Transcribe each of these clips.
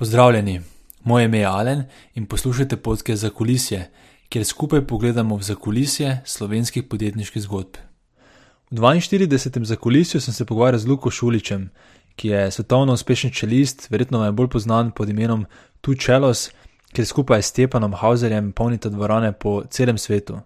Pozdravljeni, moje ime je Alen in poslušate podke za kulisje, kjer skupaj pogledamo v zakulisje slovenskih podjetniških zgodb. V 42. zakulisju sem se pogovarjal z Luko Šuličem, ki je svetovno uspešen čelist, verjetno najbolj znan pod imenom Tu Čelos, ker skupaj s Stepanom Hauserjem polnita dvorane po celem svetu.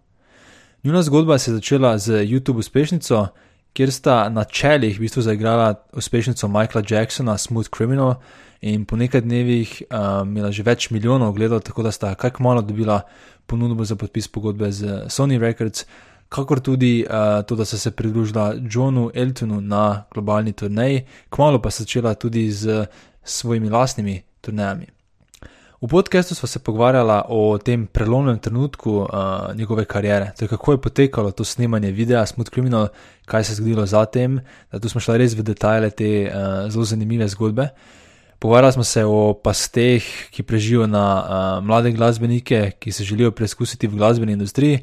Njuna zgodba se je začela z YouTube uspešnico, kjer sta na čelih v bistvu zaigrala uspešnico Michaela Jacksona, Smooth Criminal, in po nekaj dnevih um, imela že več milijonov ogledov, tako da sta kak malo dobila ponudbo za podpis pogodbe z Sony Records, kakor tudi uh, to, da so se pridružila Johnu Eltonu na globalni turnaji, kmalo pa začela tudi z svojimi lastnimi turnajami. V podkastu smo se pogovarjali o tem prelomnem trenutku uh, njegove kariere, torej kako je potekalo to snemanje videa, Smooth Criminal, kaj se je zgodilo zatem, da tu smo šli res v detajle te uh, zelo zanimive zgodbe. Pogovarjali smo se o pasteh, ki preživijo na uh, mlade glasbenike, ki se želijo preizkusiti v glasbeni industriji.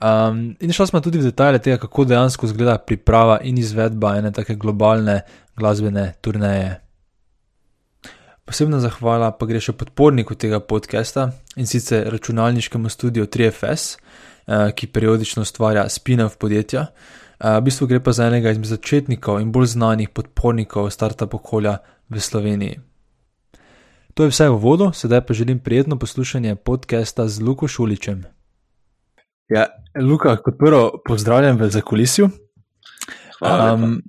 Um, in šli smo tudi v detajle tega, kako dejansko izgleda priprava in izvedba ene take globalne glasbene turneje. Posebna zahvala pa gre še podporniku tega podcasta in sicer računalniškemu studiu 3FS, eh, ki periodično ustvarja spin-off podjetja. Eh, v bistvu gre pa za enega izmed začetnikov in bolj znanih podpornikov startup okolja v Sloveniji. To je vse v vodu, sedaj pa želim prijetno poslušanje podcasta z Luko Šuličem. Ja, Luka, kot prvo, pozdravljam v zakulisju. Hvala. Um,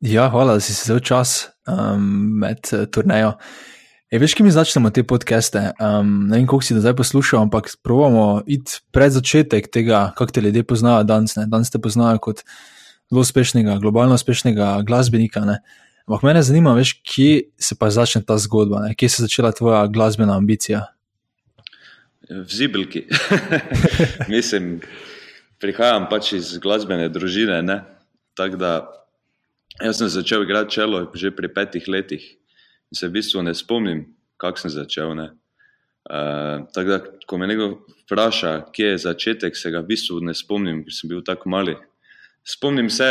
ja, hvala, da si se vzel čas um, med uh, turnejo. Je, veš, ki mi začnemo te podcaste? Um, ne vem, koliko si do zdaj poslušal, ampak pravimo iti pred začetek tega, kako te ljudje poznajo danes. Ne? Danes te poznajo kot zelo uspešnega, globalno uspešnega glasbenika. Ne? Ampak mene zanima, veš, kje se pa začne ta zgodba, ne? kje se je začela tvoja glasbena ambicija. V zibelki. Mislim, prihajam pač iz glasbene družine. Tako da jaz sem začel igrati čelo že pri petih letih se v bistvu ne spomnim, kako sem začel. Uh, tako da, ko me nekdo vpraša, kje je začetek, se ga v bistvu ne spomnim, ker sem bil tako mali. Spomnim se,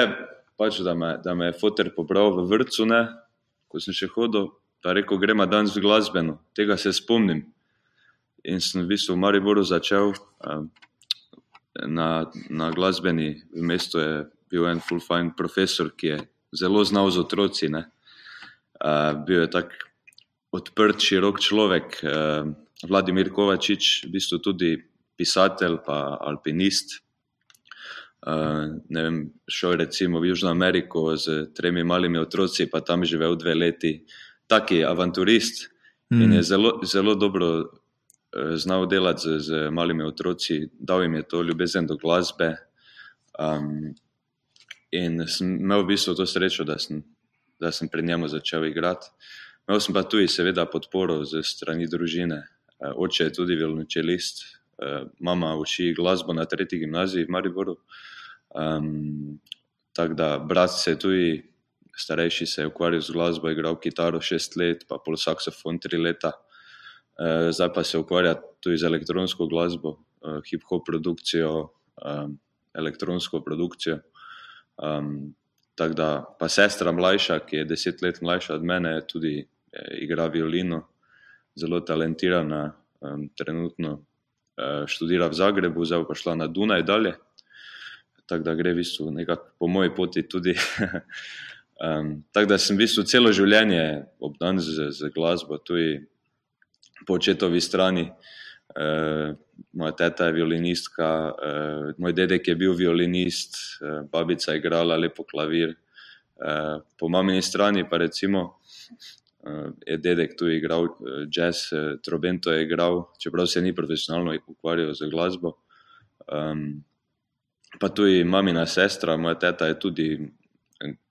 pač, da, me, da me je fotor pobral v vrtu, ko sem še hodil, pa rekel, gremo danes v glasbeno. Tega se spomnim. In sem v bistvu v Mariboru začel uh, na, na glasbeni, v mestu je bil en full fine profesor, ki je zelo znal z otroci. Ne? Bil je tak odprt, širok človek, uh, Vladimir Kovačič, v bistvu tudi pisatelj, pa alpinist. Uh, vem, šel recimo v Južno Ameriko z tremi malimi otroci, pa tam živel dve leti, taki avanturist mm. in je zelo, zelo dobro uh, znal delati z, z malimi otroci, dal jim je to ljubezen do glasbe. Um, in sem imel v bistvu to srečo, da sem da sem pri njemu začel igrati. Imel sem pa tudi, seveda, podporo ze strani družine. Eh, oče je tudi violončelist, eh, mama uči glasbo na tretji gimnaziji v Mariboru. Um, tako da brat se je tudi, starejši se je ukvarjal z glasbo, igral kitaro šest let, pa pol saksofon tri leta. Uh, zdaj pa se ukvarja tudi z elektronsko glasbo, uh, hip-hop produkcijo, um, elektronsko produkcijo. Um, Tako da, pa sestra mlajša, ki je deset let mlajša od mene, tudi eh, igra violino, zelo talentirana, um, trenutno uh, študira v Zagrebu, zdaj pa šla na Dunaj dalje. Tako da gre v bistvu nekako po moji poti tudi. um, tako da sem v bistvu celo življenje obdan z, z glasbo, tudi po očetovi strani. Uh, moja teta je violinistka, uh, moj dedek je bil violinist, uh, babica je igrala lepo klavir. Uh, po mamini strani pa recimo uh, je dedek tu igral uh, jazz, uh, trobento je igral, čeprav se ni profesionalno ukvarjal z glasbo. Um, pa tudi mamina sestra, moja teta je tudi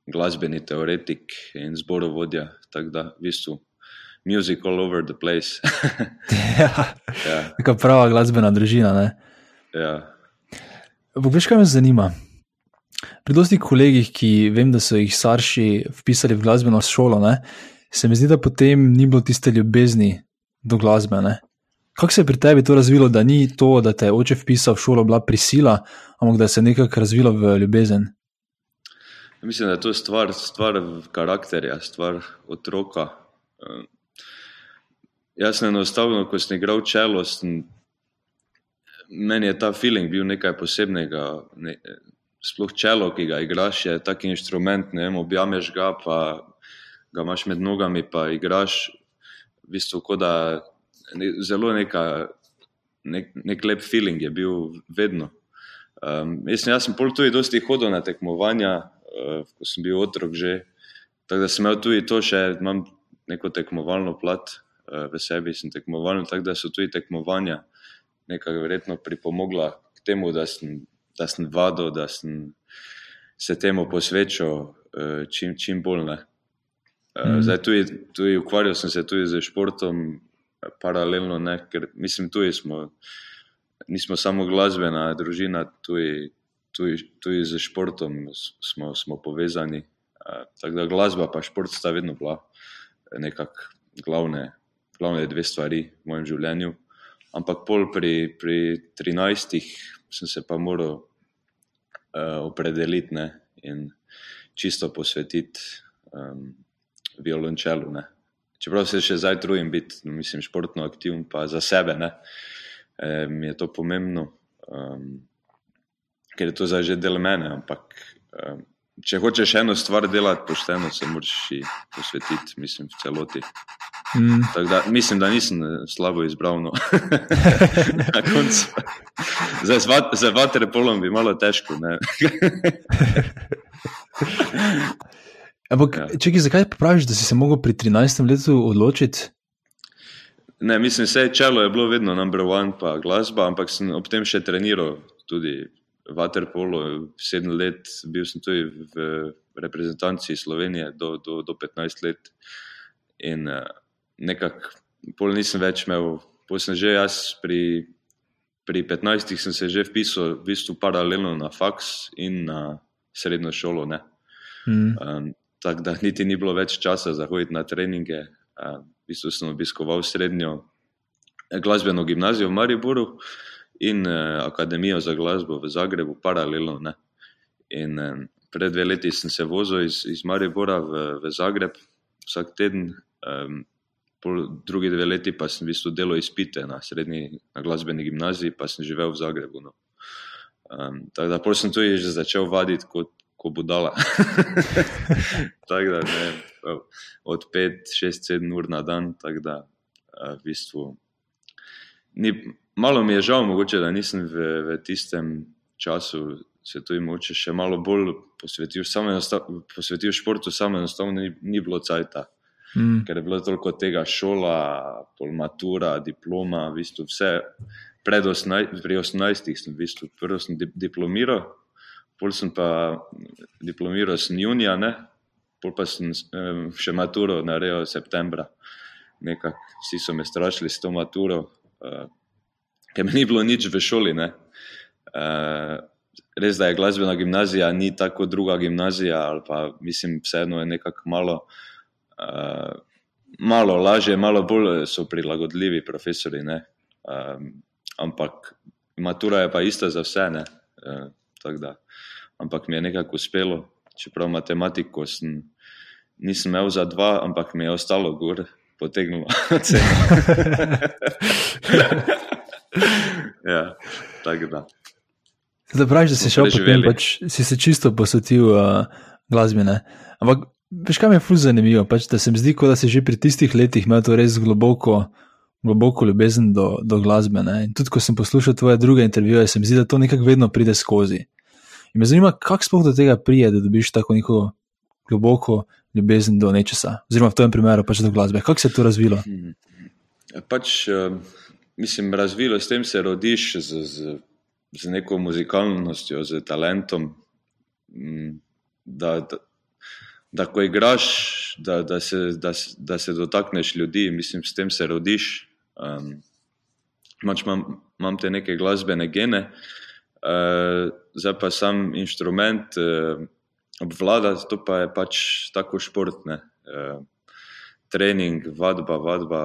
glasbeni teoretik in zborovodja, tako da v bistvu music all over the place. ja, ja. Tako prava glasbena družina. Ja. Veš, kaj me zanima? Pri dosti kolegih, ki vem, da so jih starši vpisali v glasbeno šolo, ne, se mi zdi, da potem ni bilo tiste ljubezni do glasbe. Kako se je pri tebi to razvilo, da ni to, da te je oče vpisal v šolo, bila prisila, ampak da se je nekako razvilo v ljubezen? Mislim, da je to stvar, stvar karakterja, stvar otroka jaz enostavno, ko sem igral čelo, sem, meni je ta feeling bil nekaj posebnega. Ne, sploh čelo, ki ga igraš, je tak inštrument, ne vem, objameš ga, pa ga imaš med nogami, pa igraš, v bistvu, kot da ne, zelo neka, nek, nek lep feeling je bil vedno. Um, jaz, jaz sem pol tudi dosti hodil na tekmovanja, uh, ko sem bil otrok že, tako da sem imel tudi to še, imam neko tekmovalno plat v sebi, sem tekmovalno, tako da so tudi tekmovanja nekaj verjetno pripomogla k temu, da sem da sem vadil, da sem se temu posvečal uh, čim, čim bolj. Uh, mm. Zdaj, tudi, tudi ukvarjal sem se tudi z športom, paralelno, ne, ker mislim, tudi smo, nismo samo glasbena družina, tudi, tudi, tudi z športom smo, smo povezani. Tako da glasba in šport sta vedno bila nekako glavne, glavne dve stvari v mojem življenju. Ampak pol pri, pri 13 sem se pa moral uh, opredeliti ne, in čisto posvetiti um, violončelu. Ne. Čeprav se še zdaj trudim biti, no, mislim, športno aktiven, pa za sebe, ne, e, mi je to pomembno, um, ker je to zdaj že del mene. Ampak, um, če hočeš eno stvar delati pošteno, se moraš posvetiti, mislim, v celoti. Mm. Da, mislim, da nisem eh, slabo izbral. No. Na koncu. Za vaterpolom bi malo težko. Ampak, ja. čekaj, zakaj praviš, da si se lahko pri 13. letu odločiti? Ne, mislim, vse čelo je bilo vedno number one, pa glasba, ampak sem ob tem še treniral tudi vaterpolo. Sedem let bil sem tudi v reprezentanci Slovenije do, do, do 15 let. In, uh, nekako pol nisem več imel, pol sem že jaz pri, pri 15-ih sem se že vpisal v bistvu paralelno na faks in na srednjo šolo. Mm. Um, tako da niti ni bilo več časa za hoditi na treninge. Um, v bistvu sem obiskoval srednjo glasbeno gimnazijo v Mariboru in uh, akademijo za glasbo v Zagrebu paralelno. Ne? In um, pred dve leti sem se vozil iz, iz Maribora v, v Zagreb vsak teden. Um, drugi dve leti pa sem v bistvu delal izpite na srednji na glasbeni gimnaziji, pa sem živel v Zagrebu. No. Um, tako da sem tudi že začel vaditi kot ko budala. tako da ne, od 5, 6, 7 ur na dan. Tako da v bistvu. Ni, malo mi je žal, mogoče, da nisem v, v tistem času se tudi moče še malo bolj posvetil, posvetil športu, samo enostavno ni, ni bilo cajta mm. ker je bilo toliko tega šola, polmatura, diploma, v bistvu vse. 18, pri 18 sem v bistvu prvo sem diplomiral, pol sem pa diplomiral sem junija, ne? pol pa sem še maturo naredil septembra. Nekak, vsi so me strašili s to maturo, uh, ker mi ni bilo nič v šoli. Uh, res da je glasbena gimnazija, ni tako druga gimnazija, ali pa mislim, vseeno je nekako malo uh, malo lažje, malo bolj so prilagodljivi profesori. Um, ampak matura je pa ista za vse. Uh, ampak mi je nekako uspelo, čeprav matematiko sem, nisem imel za dva, ampak mi je ostalo gor, potegnilo. ja, tako da. Zdaj praviš, da si šel po tem, pač si se čisto posvetil uh, glasbene. Ampak Veš, kaj mi je fuz zanimivo, pač, da se mi zdi, da si že pri tistih letih imel to res globoko, globoko ljubezen do, do glasbe. Ne? In tudi, ko sem poslušal tvoje druge intervjuje, se mi zdi, da to nekako vedno pride skozi. In me zanima, kako sploh do tega prije, da dobiš tako neko globoko ljubezen do nečesa, oziroma v tem primeru pač do glasbe. Kako se je to razvilo? Pač, uh, mislim, razvilo s tem se rodiš z, z, z neko muzikalnostjo, z talentom. Mm, da, da, da ko igraš, da, da, se, da, da se dotakneš ljudi, mislim, s tem se rodiš. Um, imam, imam te neke glasbene gene, uh, zdaj pa sam inštrument uh, obvladati, to pa je pač tako športne. Uh, trening, vadba, vadba,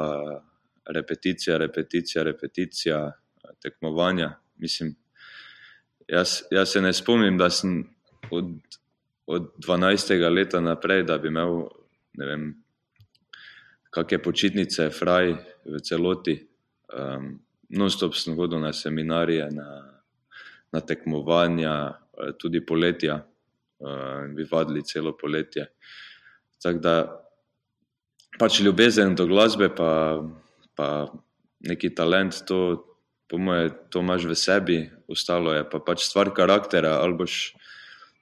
repeticija, repeticija, repeticija, tekmovanja. Mislim, jaz, jaz se ne spomnim, da sem od od 12. leta naprej, da bi imel, ne vem, kakšne počitnice, fraj, v celoti. Um, Non-stop sem hodil na seminarije, na, na tekmovanja, tudi poletja, uh, bi vadili celo poletje. Tako da pač ljubezen do glasbe, pa, pa neki talent, to, po mojem, to imaš v sebi, ostalo je pa pač stvar karaktera, ali boš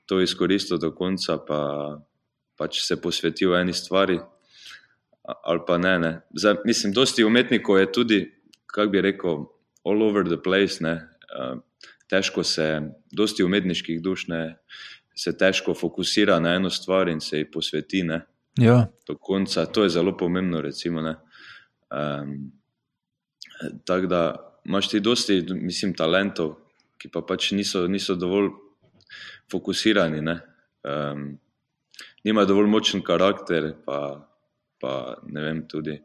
to izkoristil do konca, pa pač se posvetil eni stvari, ali pa ne. ne. Zdaj, mislim, dosti umetnikov je tudi kako bi rekel, all over the place. Ne? Težko se, dosti umetniških duš ne, se težko fokusira na eno stvar in se ji posveti. Ja. Do konca, to je zelo pomembno. Recimo, um, Tako da imaš ti dosti, mislim, talentov, ki pa pač niso, niso dovolj fokusirani. Ne? Um, nima dovolj močen karakter, pa, pa ne vem, tudi,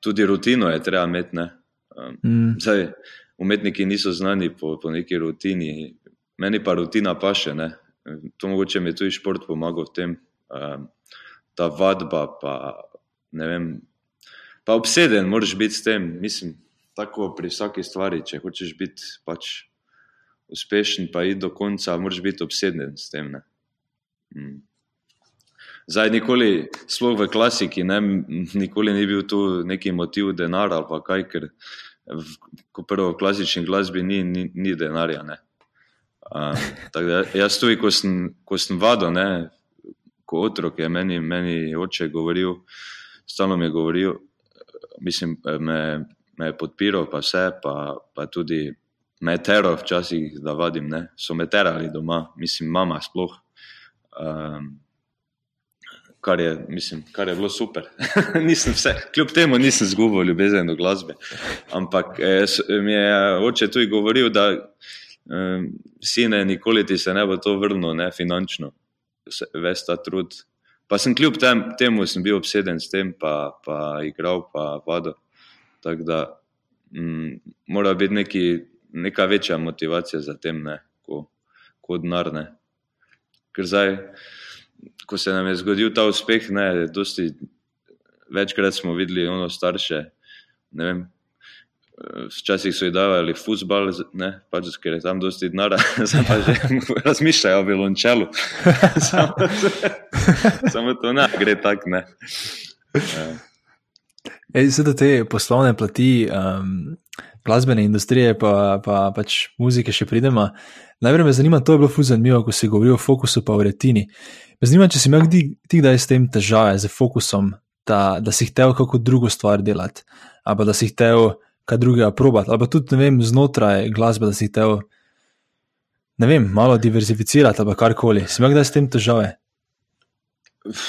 tudi rutino je treba imeti. Um, mm. zdaj, umetniki niso znani po, po neki rutini, meni pa rutina paše. Ne? To mogoče mi je tudi šport pomagal v tem, um, ta vadba. Pa, vem, pa obseden moraš biti s tem. Mislim, tako pri vsaki stvari, če hočeš biti pač uspešen, pa iti do konca, moraš biti obseden s tem. Mm. Zdaj, nikoli, sploh v klasiki, ne, nikoli ni bil tu neki motiv denar ali kaj, ker v prvo klasični glasbi ni, ni, ni denarja. Um, da, jaz tudi, ko sem, ko sem vadil, ne, ko otrok je meni, meni oče govoril, stalno mi je govoril, mislim, me, me je podpiral, pa vse, pa, pa tudi me je teral včasih, da vadim, ne, so me terali doma, mislim, mama sploh. Um, kar je, mislim, kar je bilo super. vse, kljub temu nisem zgubil ljubezen do glasbe. Ampak eh, mi je oče tudi govoril, da eh, sine, nikoli ti se ne bo to vrnilo, ne finančno, ves ta trud. Pa sem kljub tem, temu sem bil obseden s tem, pa, pa igral, pa vado. Tako da mm, mora biti neki, neka večja motivacija za tem, ne, kot ko denar. Ker zdaj ko se nam je zgodil ta uspeh, ne, dosti, večkrat smo videli ono starše. Včasih so jih davali futbol, pač, ker je tam dosti denara, zdaj pa že razmišljajo o violončelu. samo, samo to ne gre tako. Zdaj, te poslovne plati, um, glasbene industrije, pa, pa pač muzike še pridemo. Najprej me zanima, to je bilo fuzanimivo, ko si govoril o fokusu pa v retini. Me zanima, če si imel ti kdaj s tem težave, z fokusom, da, da si hotel kako drugo stvar delati, ali da si hotel kaj drugega probati, ali pa tudi vem, znotraj glasbe, da si hotel ne vem, malo diverzificirati ali karkoli. Si imel kdaj s tem težave? Uf,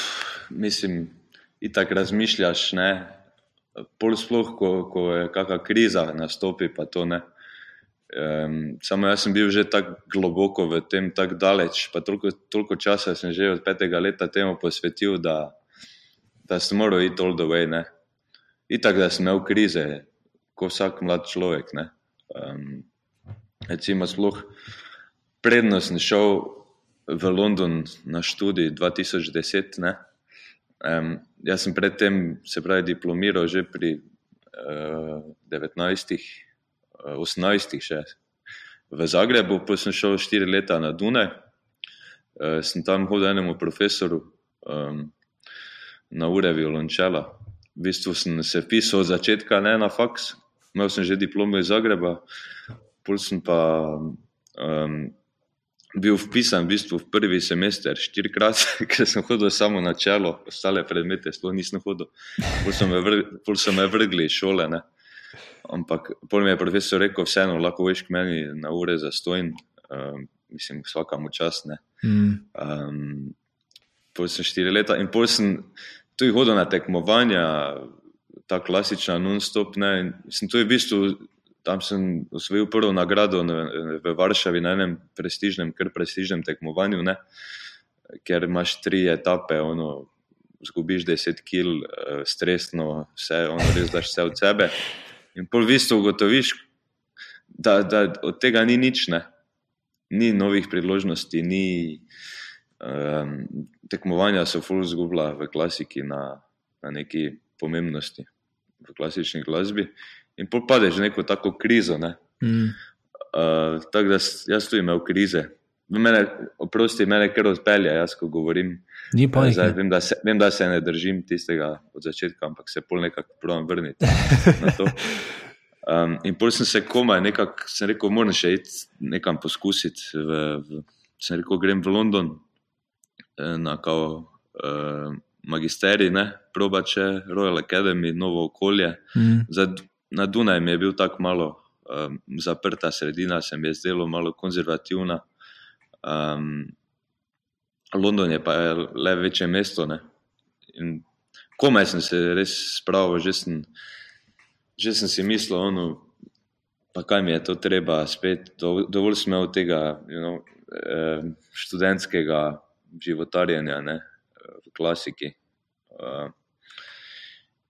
mislim, in tako razmišljaš, ne. Pol sploh, ko, ko je kakšna kriza nastopi, pa to ne. Um, samo jaz sem bil že tako globoko v tem, tako daleč, pa toliko, toliko časa sem že od petega leta temu posvetil, da, da sem moral iti all the way. Ne. Itak, da sem imel krize, kot vsak mlad človek. Um, recimo, sploh predno sem šel v London na študij 2010. Um, jaz sem predtem, se pravi, diplomiral že pri uh, 19. 18, še v Zagrebu, pa sem šel štiri leta na Dune. Uh, sem tam hodil enemu profesoru um, na ure violončela. V bistvu sem se pisal od začetka, ne na faks, imel sem že diplomo iz Zagreba, pol sem pa um, bil vpisan v, bistvu v prvi semester štirikrat, ker sem hodil samo na čelo, ostale predmete sploh nisem hodil. Pol so me, vr, me vrgli iz šole. Ne. Ampak pol mi je profesor rekel, vseeno lahko veš k meni na ure za stojn, um, mislim, vsakam čas. Mm. Um, pol sem štiri leta in pol sem tudi hodil na tekmovanja, ta klasična non-stop. Sem tudi v bistvu, tam sem osvojil prvo nagrado v Varšavi na enem prestižnem, kar prestižnem tekmovanju, ne? ker imaš tri etape. Ono, Zgubiš 10 kg, eh, stresno, vse, ono res daš vse od sebe. In pol v bistvu ugotoviš, da, da od tega ni nič, ne? ni novih priložnosti, ni um, tekmovanja, so full zgubila v klasiki na, na neki pomembnosti. v klasični glasbi. In pol padeš v neko tako krizo. Ne? Mm. Uh, tako da jaz tu imel krize. Mene, oprosti, mene kar odpelje, jaz ko govorim. Ni pa nič. Vem, vem, da se ne držim tistega od začetka, ampak se pol nekako pravim vrniti na to. Um, in pol sem se komaj, nekako sem rekel, moram še iti nekam poskusiti. V, v, sem rekel, grem v London eh, na kao, uh, magisterij, ne, proba če Royal Academy, novo okolje. Mm. Zdaj, na Dunaju mi je bil tako malo um, zaprta sredina, se mi je zdelo malo konzervativna. Um, London je pa le večje mesto. Komaj sem se res spravil, že sem, že sem si mislil, ono, pa kaj mi je to treba spet. Dovolj sem imel tega you know, eh, študentskega životarjenja ne, v klasiki. Uh,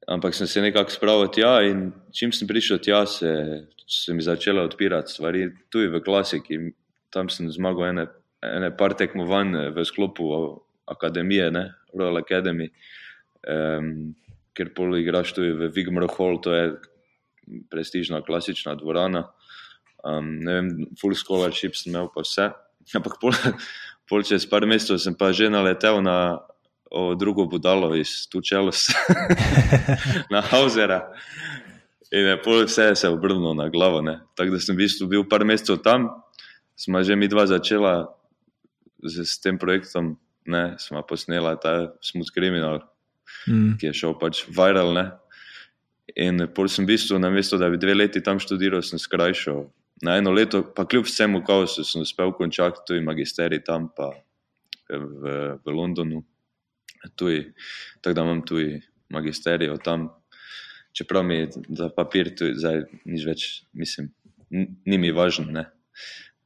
ampak sem se nekako spravil tja in čim sem prišel tja, se, se mi začela odpirati stvari. Tu v klasiki, tam sem zmagal ene ene par tekmovanj eh, v sklopu akademije, ne, Royal Academy, um, ker pol igraš tudi v Vigmar Hall, to je prestižna klasična dvorana. Um, ne vem, full scholarship sem imel pa vse. Ampak pol, pol čez par mesecev sem pa že naletel na o, drugo budalo iz Tučelos, na Hausera. In je pol vse se obrnilo na glavo. Tako da sem v bistvu bil par mesecev tam, smo že mi dva začela z, z tem projektom, ne, smo posneli ta Smooth Criminal, mm. ki je šel pač viral. Ne. In pol sem v bistvu, na mesto, da bi dve leti tam študiral, sem skrajšal. Na eno leto, pa kljub vsemu kaosu, sem uspel končati tudi magisterij tam, pa v, v Londonu. Tuj, tako da imam tudi magisterij od tam. Čeprav mi za papir, tudi zdaj nič več, mislim, ni mi važno.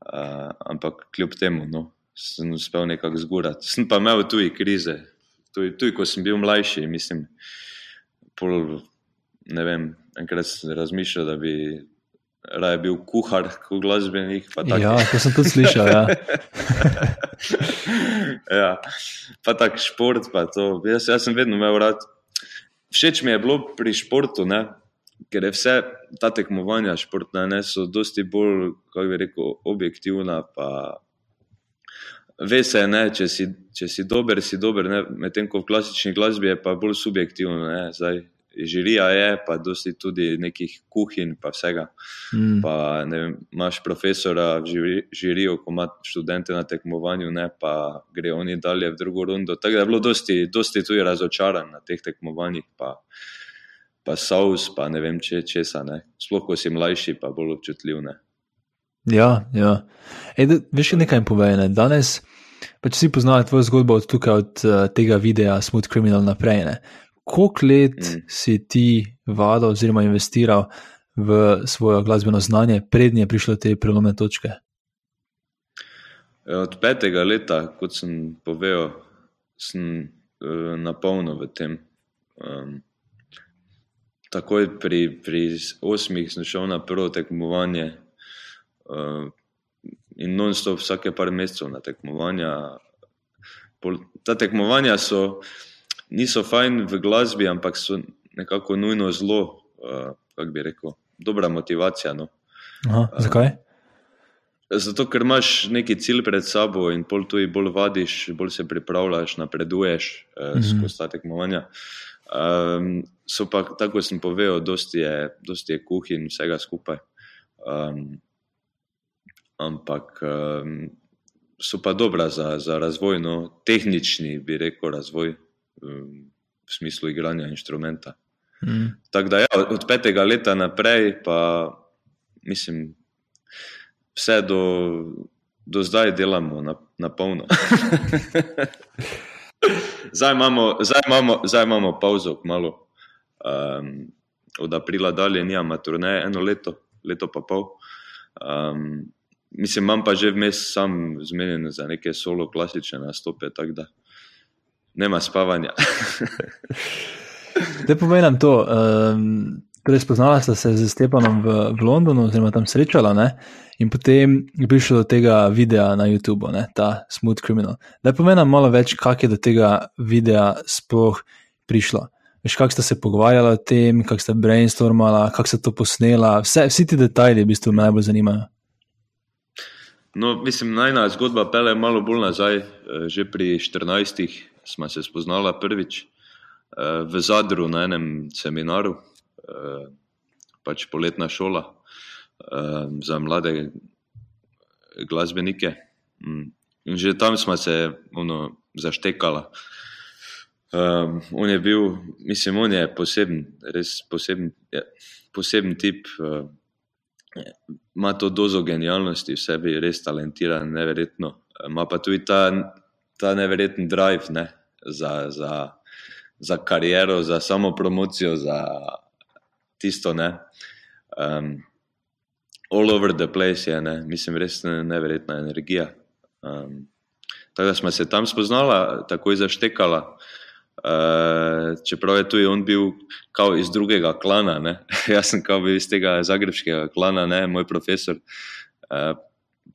Uh, ampak kljub temu, no, sem uspel nekako zgurati. Sem pa imel tudi krize, tudi, tudi ko sem bil mlajši. Mislim, pol, ne vem, enkrat sem razmišljal, da bi raje bil kuhar kot glasbenik. Ja, to sem tudi slišal. Ja. ja, pa tak šport. Pa jaz, jaz sem vedno imel rad. Všeč mi je bilo pri športu. Ne? Ker je vse ta tekmovanja športna, ne, so dosti bolj, kako bi rekel, objektivna, pa ve se, ne, če, si, če si dober, si dober, medtem ko v klasični glasbi je pa bolj subjektivno. Ne, zdaj, žirija je, pa dosti tudi nekih kuhinj, pa vsega. Mm. Pa, vem, imaš profesora v žiriju, ko ima študente na tekmovanju, ne, pa gre oni dalje v drugo rundo. Tako da je bilo dosti, dosti tudi razočaran na teh tekmovanjih. Pa, Pa saus, pa ne vem, če česa. Sploh, ko si mlajši, pa bolj občutljiv. Ne? Ja, ja. Ej, da, veš, kaj nekaj povej. Ne? Danes, Pač vsi poznajo tvojo zgodbo od tukaj, od uh, tega videa Smooth Criminal naprej. Koliko let mm. si ti vadil oziroma investiral v svoje glasbeno znanje, prednje prišlo te prelomne točke? Ja, od petega leta, kot sem povedal, sem uh, na polno v tem. Um, takoj pri, pri osmih sem šel na prvo tekmovanje. Uh, in non-stop vsake par mesecev na tekmovanja. Ta tekmovanja so, niso fajn v glasbi, ampak so nekako nujno zelo, uh, kako bi rekel, dobra motivacija. No. Aha, zakaj? Uh, zato, ker imaš neki cilj pred sabo in pol tu bolj vadiš, bolj se pripravljaš, napreduješ uh, mm -hmm. skozi ta tekmovanja. Um, so pa, tako sem povedal, dosti je, dosti je kuhinj, vsega skupaj. Um, ampak um, so pa dobra za, za razvoj, no, tehnični, bi rekel, razvoj v smislu igranja inštrumenta. Mm. Tako da, ja, od petega leta naprej, pa mislim, vse do, do zdaj delamo na, na polno. zdaj, imamo, zdaj, imamo, zdaj imamo pauzo, malo. Um, od aprila dalje, nijama turneje, eno leto, leto pa pol. Um, Mislim, imam pa že vmes sam zmenjen za neke solo klasične nastope, tako da nema spavanja. Da pomenem to. Um, torej, spoznala sta se z Stepanom v, v Londonu, oziroma tam srečala, ne? in potem je prišlo do tega videa na YouTubu, ne? ta Smooth Criminal. Da pomenem malo več, kako je do tega videa sploh prišlo. Veš, kako ste se pogovarjali o tem, kako ste brainstormali, kako ste to posnela, vse, vsi ti detajli, v bistvu me najbolj zanimajo. No, mislim, najna zgodba pele malo bolj nazaj. Eh, že pri 14. smo se spoznala prvič eh, v Zadru na enem seminaru, eh, pač poletna šola za mlade glasbenike. Mm. In že tam smo se ono, zaštekala. Um, on je bil, mislim, on je poseben, res poseben, je, poseben tip. Uh, ima to dozo genialnosti v sebi, res talentiran, neverjetno. Ima pa tudi ta, ta neverjeten drive ne, za, za, za kariero, za samo promocijo, za tisto. Ne. Um, all over the place je, ne. mislim, res neverjetna energija. Um, tako da smo se tam spoznala, tako je zaštekala. Uh, čeprav je tudi on bil kao iz drugega klana, ne? jaz sem kao bil iz tega zagrebskega klana, ne? moj profesor. Uh,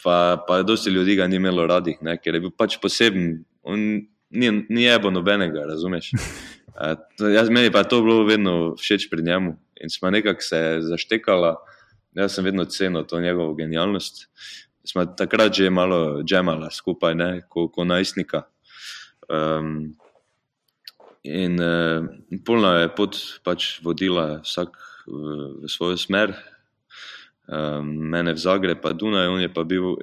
pa, pa dosti ljudi ga ni imelo radi, ne? ker je bil pač poseben, on ni, ni ebo nobenega, razumeš. Uh, jaz, meni pa je to bilo vedno všeč pri njemu in smo nekako se zaštekala, jaz sem vedno cenil to njegovo genialnost. Smo takrat že malo džemala skupaj, ne? ko, ko najstnika. Um, In uh, polno je pot pač vodila vsak v, v svojo smer, um, mene v Zagreb, pa Dunaj, on je pa bil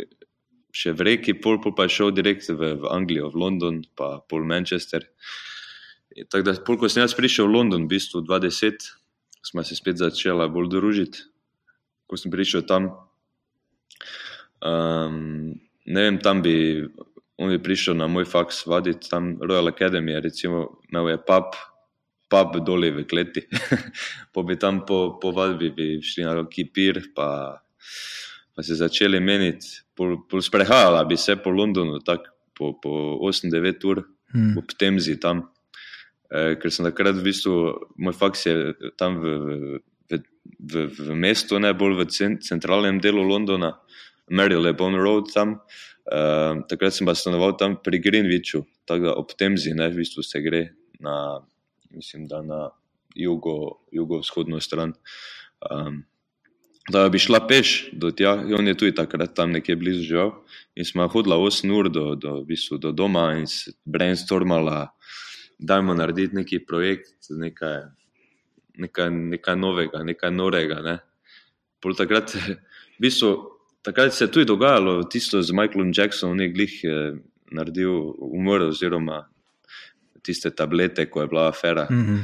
še v reki, pol, pol pa je šel direkt v, v Anglijo, v London, pa pol Manchester. Tako da, pol, ko sem jaz prišel v London, v bistvu 20, smo se spet začela bolj družiti. Ko sem prišel tam, um, ne vem, tam bi on je prišel na moj faks vaditi tam Royal Academy, recimo, imel je pub, pub doli v kleti. po bi tam po, po vadbi bi šli na roki pir, pa, pa se začeli meniti, pol, pol sprehajala bi se po Londonu, tako po, po 8-9 ur, hmm. ob Temzi tam. E, ker sem takrat v bistvu, moj faks je tam v, v, v, v mestu, ne bolj v centralnem delu Londona, Marylebone Road tam. Uh, takrat sem pa stanoval tam pri Greenwichu, tako da ob Temzi, ne, v bistvu se gre na, mislim, da na jugo, jugovzhodno stran. Um, da bi šla peš do tja, on je tudi takrat tam nekje blizu živel. In smo hodili 8 ur do, do, v bistvu, do doma in se brainstormala, da imamo narediti neki projekt, nekaj, nekaj, nekaj novega, nekaj norega. Ne. Pol takrat, v bistvu, takrat se je tudi dogajalo, tisto z Michaelom Jacksonom, ne glih je naredil umor, oziroma tiste tablete, ko je bila afera. Mm -hmm.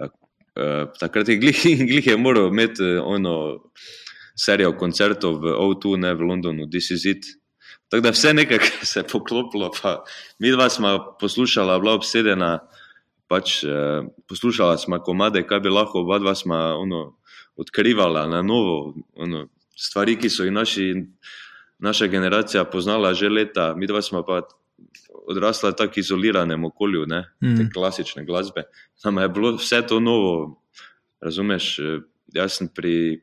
uh, takrat je glih, glih je moral imeti ono serijo koncertov v O2, ne v Londonu, This is it. Tako da vse nekaj se je poklopilo, pa mi dva smo poslušala, bila obsedena. Pač, eh, poslušala smo komade, kaj bi lahko oba dva smo, ono, odkrivala na novo, ono, stvari, ki so jih naši, naša generacija poznala že leta, mi dva smo pa odrasla v tako izoliranem okolju, ne, mm. te klasične glasbe. Nam je bilo vse to novo, razumeš? Jaz sem pri,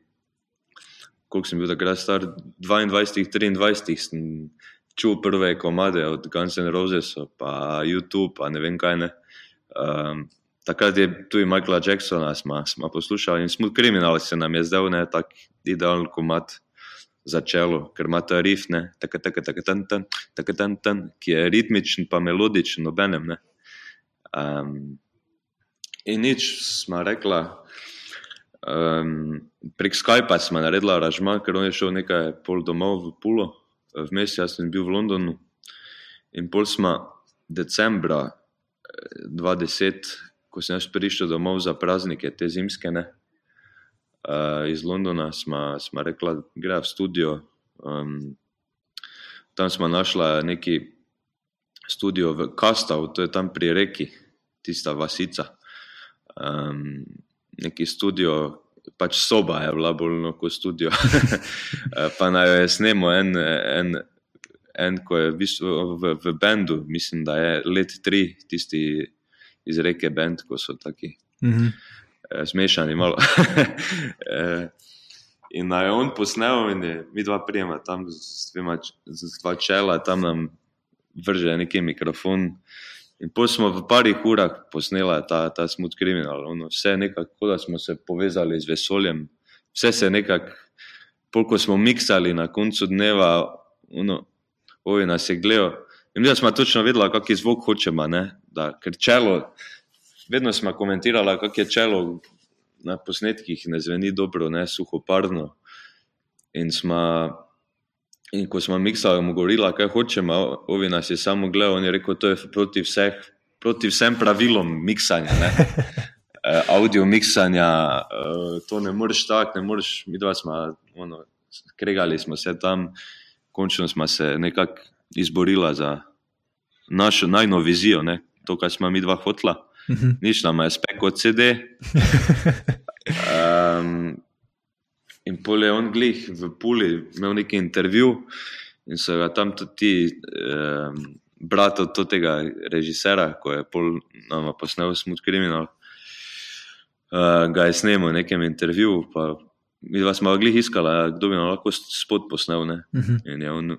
koliko sem bil takrat star, 22, 23, sem čutil prve komade od Guns N' Roses, pa YouTube, pa ne vem kaj ne. Um, takrat je tudi Michaela Jacksona, smo, smo poslušali in smo kriminali, se nam je zdel ne tako idealen komat za čelo, ker ima ta rif, ne, tako, tako, tako, tan, tan, tako, tan, tan, ki je ritmičen, pa melodičen, nobenem. Um, in nič smo rekla, um, prek Skypa smo naredila ražma, ker on je šel nekaj pol domov v Pulo, vmes jaz sem bil v Londonu. In pol smo decembra 2010 ko sem prišel domov za praznike, te zimske, ne, uh, iz Londona, smo, smo rekli, da gre v studio. Um, tam smo našli neki studio v Kastavu, to je tam pri reki, tista vasica. Um, neki studio, pač soba je bila bolj kot studio. pa naj jo snemo en. en En, ko je v, v, v bendu, mislim, da je let tri, tisti iz reke Bend, ko so taki mm eh, smešani. eh, in naj on posnel, in je, mi dva prijema tam z dvema z dva čela, tam nam vrže neki mikrofon. In potem smo v parih urah posneli ta, ta smut kriminal. Ono, vse nekako, da smo se povezali z vesoljem, vse se nekako, polko smo miksali na koncu dneva, ono, oj, nas je gledal. In mi smo točno vedeli, kak je zvok hočemo, da, ker čelo, vedno smo komentirali, kak je čelo na posnetkih, ne zveni dobro, ne suhoparno. In smo In ko smo miksali, mu govorili, kaj hočemo, ovi nas je samo gledal in je rekel, to je proti, vseh, proti vsem pravilom miksanja. Eh, audio miksanja, eh, to ne moreš tako, ne moreš, mi dva smo, ono, kregali smo se tam, končno smo se nekako izborila za našo najnovejšo vizijo, ne? to, kar smo mi dva hotla. Mhm. Nič nam je speklo CD. Um, In pol je on glih v Puli imel neki intervju in so ga tam tudi eh, brat od tega režisera, ko je pol nama posnel Smut Criminal, eh, ga je snemal v nekem intervjuju, pa mi dva smo glih iskala, kdo bi nam lahko spot posnel. Uh mhm. -huh. In je on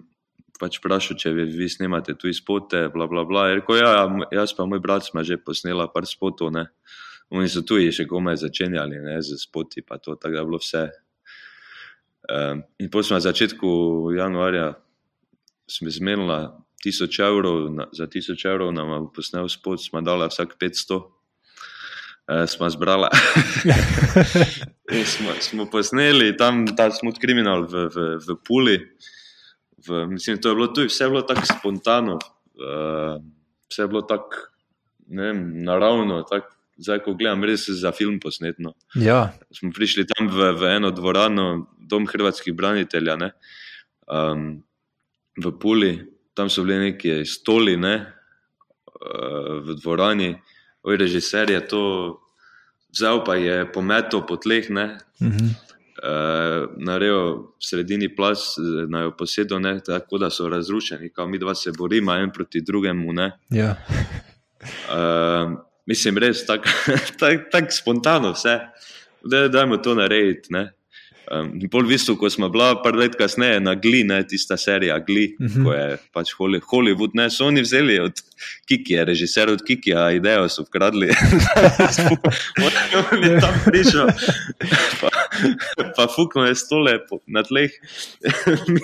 pač vprašal, če vi, vi snemate tu spote, bla bla bla. Je rekel, ja, jaz pa moj brat smo že posnela par spotov, ne. Oni so tu še komaj začenjali, ne, z spoti, pa to, tako da je bilo vse Um, in potem na začetku januarja smo zmenili tisoč evrov, na, za tisoč evrov nam je posnel spod, smo dali vsak 500, uh, smo zbrali. smo, smo posneli tam ta smut kriminal v, v, v Puli. V, mislim, to je bilo tu, vse je bilo tako spontano, uh, vse je bilo tako naravno. Tak, zdaj, ko gledam, res za film posnetno. Ja. Smo prišli tam v, v eno dvorano, dom hrvatskih branitelja, um, v Puli, tam so bili neki stoli ne, uh, v dvorani, oj, režiser je to vzel, pa je pometel po tleh. Ne, uh -huh. Uh, Narejo v sredini plas, na jo posedo, ne, tako da so razrušeni, kot mi dva se borimo, en proti drugemu. Ja. Uh, mislim, res tako tak, tak spontano vse, da dajmo to narediti. Um, bolj v bistvu, ko smo bila par let kasneje na Gli, ne tista serija Gli, uh mhm. -huh. ko je pač Hollywood, ne so oni vzeli od Kikija, režiser od Kikija, idejo so ukradli. On je tam prišel, pa, pa fukno je stole na tleh, mi,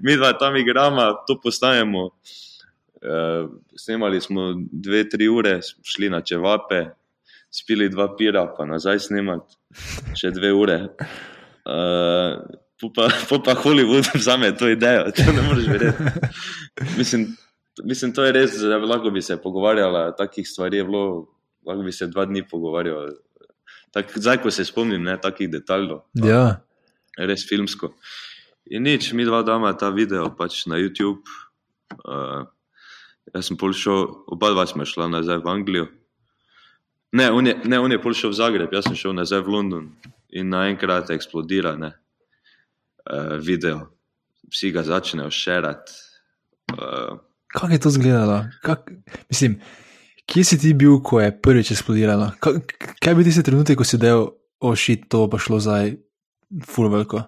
mi dva tam igramo, to postajamo. Uh, snemali smo dve, tri ure, šli na čevape, spili dva pira, pa nazaj snemati še dve ure. Uh, pa, pa, pa Hollywood vzame to idejo, če ne moreš verjeti. Mislim, mislim, to je res, da lahko bi se pogovarjala, takih stvari je bilo, lahko bi se dva dni pogovarjala. Tak, zdaj, ko se spomnim, ne takih detajlov. Ja. Res filmsko. In nič, mi dva dama ta video pač na YouTube. Uh, Jaz sem pol šel, oba dva smo šla nazaj v Anglijo. Ne, on je, ne, on je pol šel v Zagreb, jaz sem šel nazaj v London in naenkrat eksplodira ne, uh, video. Vsi ga začnejo šerati. Uh, Kako je to izgledalo? Mislim, kje si ti bil, ko je prvič eksplodiralo? Kaj bi ti se trenutek, ko si del, ošit, to pa šlo zdaj, full veliko?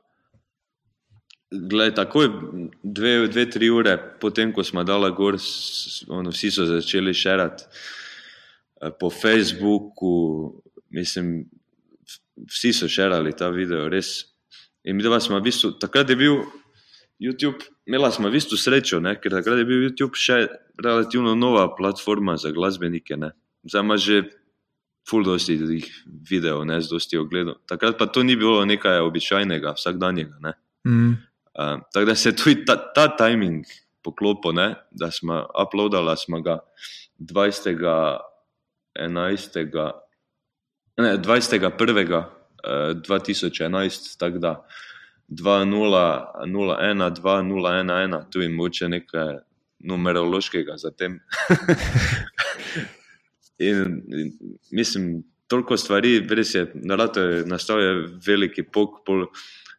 Glej, takoj dve, dve, tri ure potem, ko smo dali gor, ono, vsi so začeli šerati eh, po Facebooku. Mislim, vsi so šerali ta video, res. In mi dva smo v bistvu, takrat je bil YouTube, imela smo v bistvu srečo, ne? ker takrat je bil YouTube še relativno nova platforma za glasbenike. Ne? Zdaj ima že full dosti teh videov, ne z dosti ogledov. Takrat pa to ni bilo nekaj običajnega, vsakdanjega. Mm. Uh, tako da se tudi ta, ta timing poklopil, ne? da smo uploadali smo ga 20. 11. Ne, 21. Uh, 2011, tako da 2-0-1, 2-0-1-1, tu je moče nekaj numerološkega za tem. in, in mislim, toliko stvari, res je, narado je nastal je veliki pok. Pol,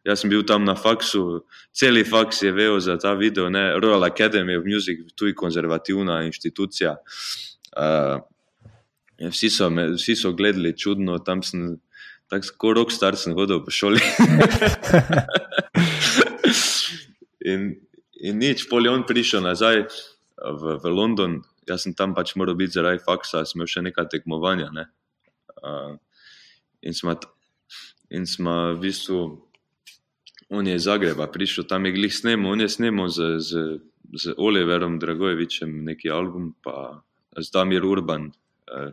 Jaz sem bil tam na faksu, cel faks je vedel za ta video, ne? Royal Academy of Music, tu je konzervativna inštitucija. Uh, vsi, so me, vsi so gledali čudno, tam sem tako rockstar, sem hodil po šoli. in, in nič, pol je on prišel nazaj v, v London jaz sem tam pač moral biti zaradi faksa, sem imel še nekaj tekmovanja. Ne? Uh, in smo, in smo v bistvu, on je iz Zagreba prišel, tam je glih snemal, on je snemal z, z, z Oliverom Dragojevičem neki album, pa z Damir Urban, uh,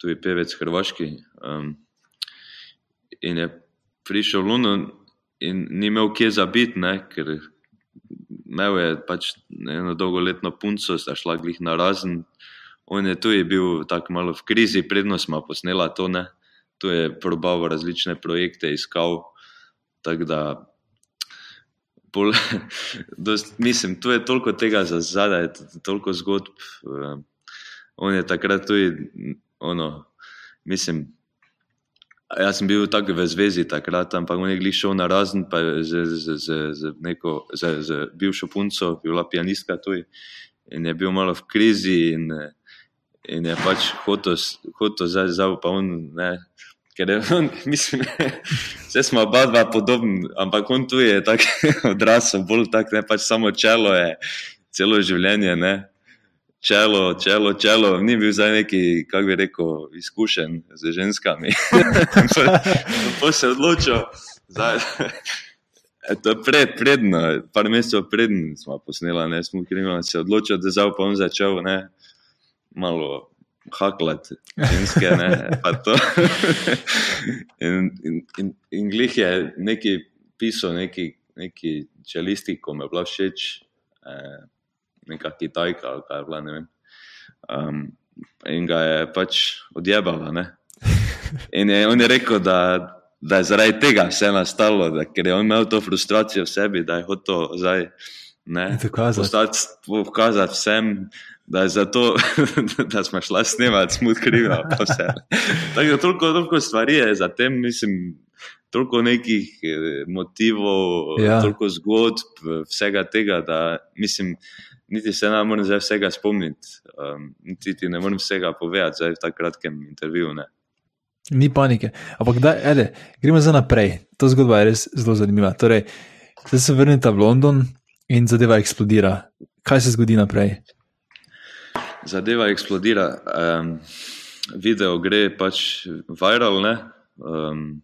tu je pevec Hrvaški. Um, in je prišel v London in ni imel kje za biti, ker imel je pač eno dolgoletno punco, sta šla glih na razen. On je tu je bil tako malo v krizi, prednost smo posnela to, ne. Tu je probal različne projekte, iskal, tako da. Pol, dost, mislim, tu je toliko tega za zadaj, toliko zgodb. On je takrat tudi, ono, mislim, Jaz sem bil tako v zvezi takrat, ampak on je gliš šel na razen, pa z, z, z, z, neko, z, z bivšo punco, bila pianistka tu in je bil malo v krizi in, in je pač hotel, hotel zdaj zaupa on, ne, ker je on, mislim, vse smo oba dva podobni, ampak on tu je tak odrasel, bolj tak, ne, pač samo čelo je celo življenje, ne, čelo, čelo, čelo, ni bil za neki, kako bi rekel, izkušen z ženskami. Pa se je odločil, da je to pred, predno, par mesecev predno smo posneli, ne smo kriminali, se je odločil, da zdaj pa on začel ne, malo. Haklati ženske, ne, pa to. in, in, in, in glih je neki pisal, neki, neki čelisti, ko me je bila všeč. Eh, neka Kitajka ali kaj bila, ne vem. Um, in ga je pač odjebala. Ne? In je, on je rekel, da, da je zaradi tega vse nastalo, da, ker je on imel to frustracijo v sebi, da je hotel zdaj pokazati vsem. Da je zato, da smo šli snemati, smo krivi. Tako da toliko, toliko stvari je za tem, mislim, toliko nekih eh, motivov, ja. toliko zgodb, vsega tega, da mislim, niti se ne morem zdaj vsega spomniti, um, niti ti ne morem vsega povedati zdaj v tako kratkem intervjuju. Ne. Ni panike. Ampak da, ede, gremo za naprej. To zgodba je res zelo zanimiva. Torej, zdaj se vrnite v London in zadeva eksplodira. Kaj se zgodi naprej? Zadeva eksplodira. Um, video gre pač viral. Um,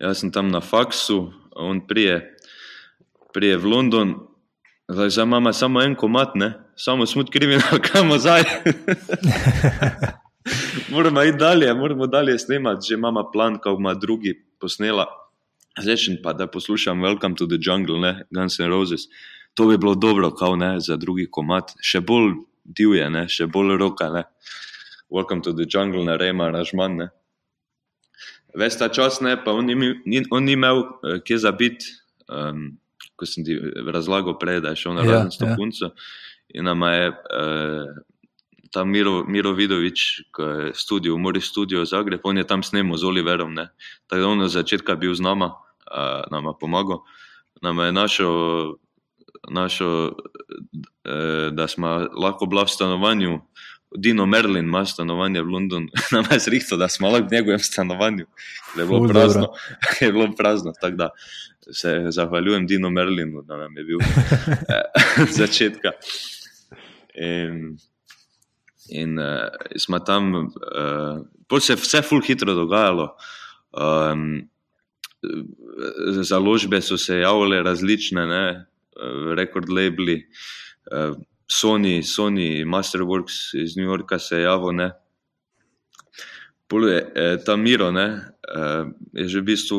jaz sem tam na faksu, on prije, prije v London, Zdaj, zdaj imamo samo en komat, ne? samo smo kriminal, kam zdaj. moramo iti dalje, moramo dalje snemati, že imamo plan, kako ima drugi posnela. Zdaj še pa da poslušam Welcome to the Jungle, ne? Guns N' Roses. To bi bilo dobro, kao, ne? za drugi komat, še bolj divje, ne? še bolj roka. Ne? Welcome to the Jungle, ne rema, ražman. Ne? Ves ta čas, ne? pa on ni, on ni imel uh, kje za biti. Um, ko sem ti razlagal prej, da je šel na ja, razen stopunco. Ja. In nam je uh, ta Miro, Miro Vidovič, ki je studio, mori studio Zagreb, on je tam snemal z Oliverom. Ne. Tako da on od začetka bil z nama, uh, nam je pomagal. Nam je našel, našel uh, da smo lahko bila v stanovanju. Dino Merlin ima stanovanje v Londonu, nam je zrihto, da smo lahko v njegovem stanovanju, da je bilo Ul, prazno. je bilo prazno, tako da se zahvaljujem Dino Merlinu, da nam je bil eh, začetka. In, in uh, smo tam, uh, se je vse ful hitro dogajalo. Um, založbe so se javile različne, ne, rekord labeli. Uh, Sony, Sony Masterworks iz New Yorka se je javil. Ne. Je, eh, ta Miro ne, eh, je že v bistvu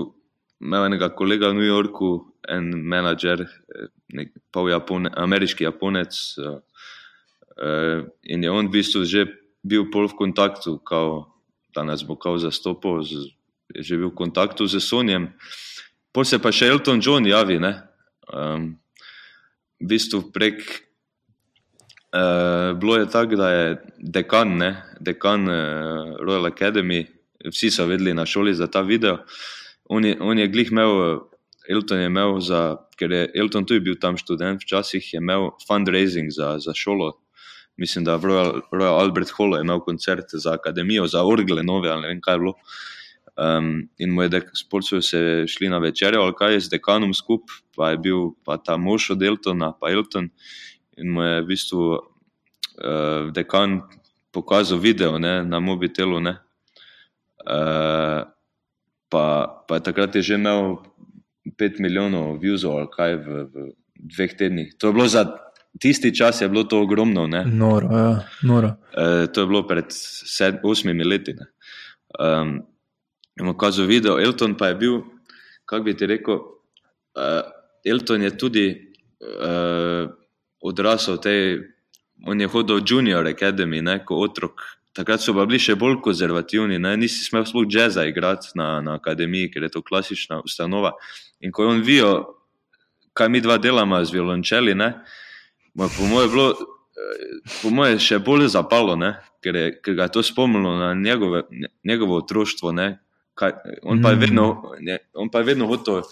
imel enega kolega v New Yorku, en menedžer, eh, nek, pol Japone, ameriški Japonec. Eh, in je on v bistvu že bil pol v kontaktu, kao, da nas bo kao zastopal, z, je že bil v kontaktu z Sonjem. Pol se pa še Elton John javi, ne. Um, v bistvu prek Uh, bilo je tako, da je dekan, ne, dekan uh, Royal Academy, vsi so vedeli na šoli za ta video. On je, on je glih imel, Elton je imel, za, ker je Elton tudi bil tam študent, včasih je imel fundraising za, za šolo. Mislim, da v Royal, Royal Albert Hallu je imel koncert za akademijo, za orgle nove ali ne vem kaj bilo. Um, in moj dek, so se šli na večerjo, ali kaj je z dekanom skupaj, pa je bil pa ta mož od Eltona, pa Elton in mu je v bistvu uh, dekan pokazal video ne, na mobitelu. Ne. Uh, pa, pa je takrat je že imel 5 milijonov viewsov ali kaj v, v dveh tednih. To je bilo za tisti čas, je bilo to ogromno. Ne. Noro, ja, noro. Uh, to je bilo pred 8 leti. Um, imamo kazal video, Elton pa je bil, kako bi ti rekel, uh, Elton je tudi uh, odrasel v tej on je hodil v Junior Academy, ne, kot otrok. Takrat so bili še bolj konzervativni, ne, nisi smel sploh jazza igrati na, na akademiji, ker je to klasična ustanova. In ko je on videl, kaj mi dva delamo z violončeli, ne, po mojem bilo, po mojem še bolj zapalo, ne, ker, je, ker ga je to spomnilo na njegove, njegovo otroštvo. Ne, kaj, on, pa vedno, ne, on pa je vedno hotel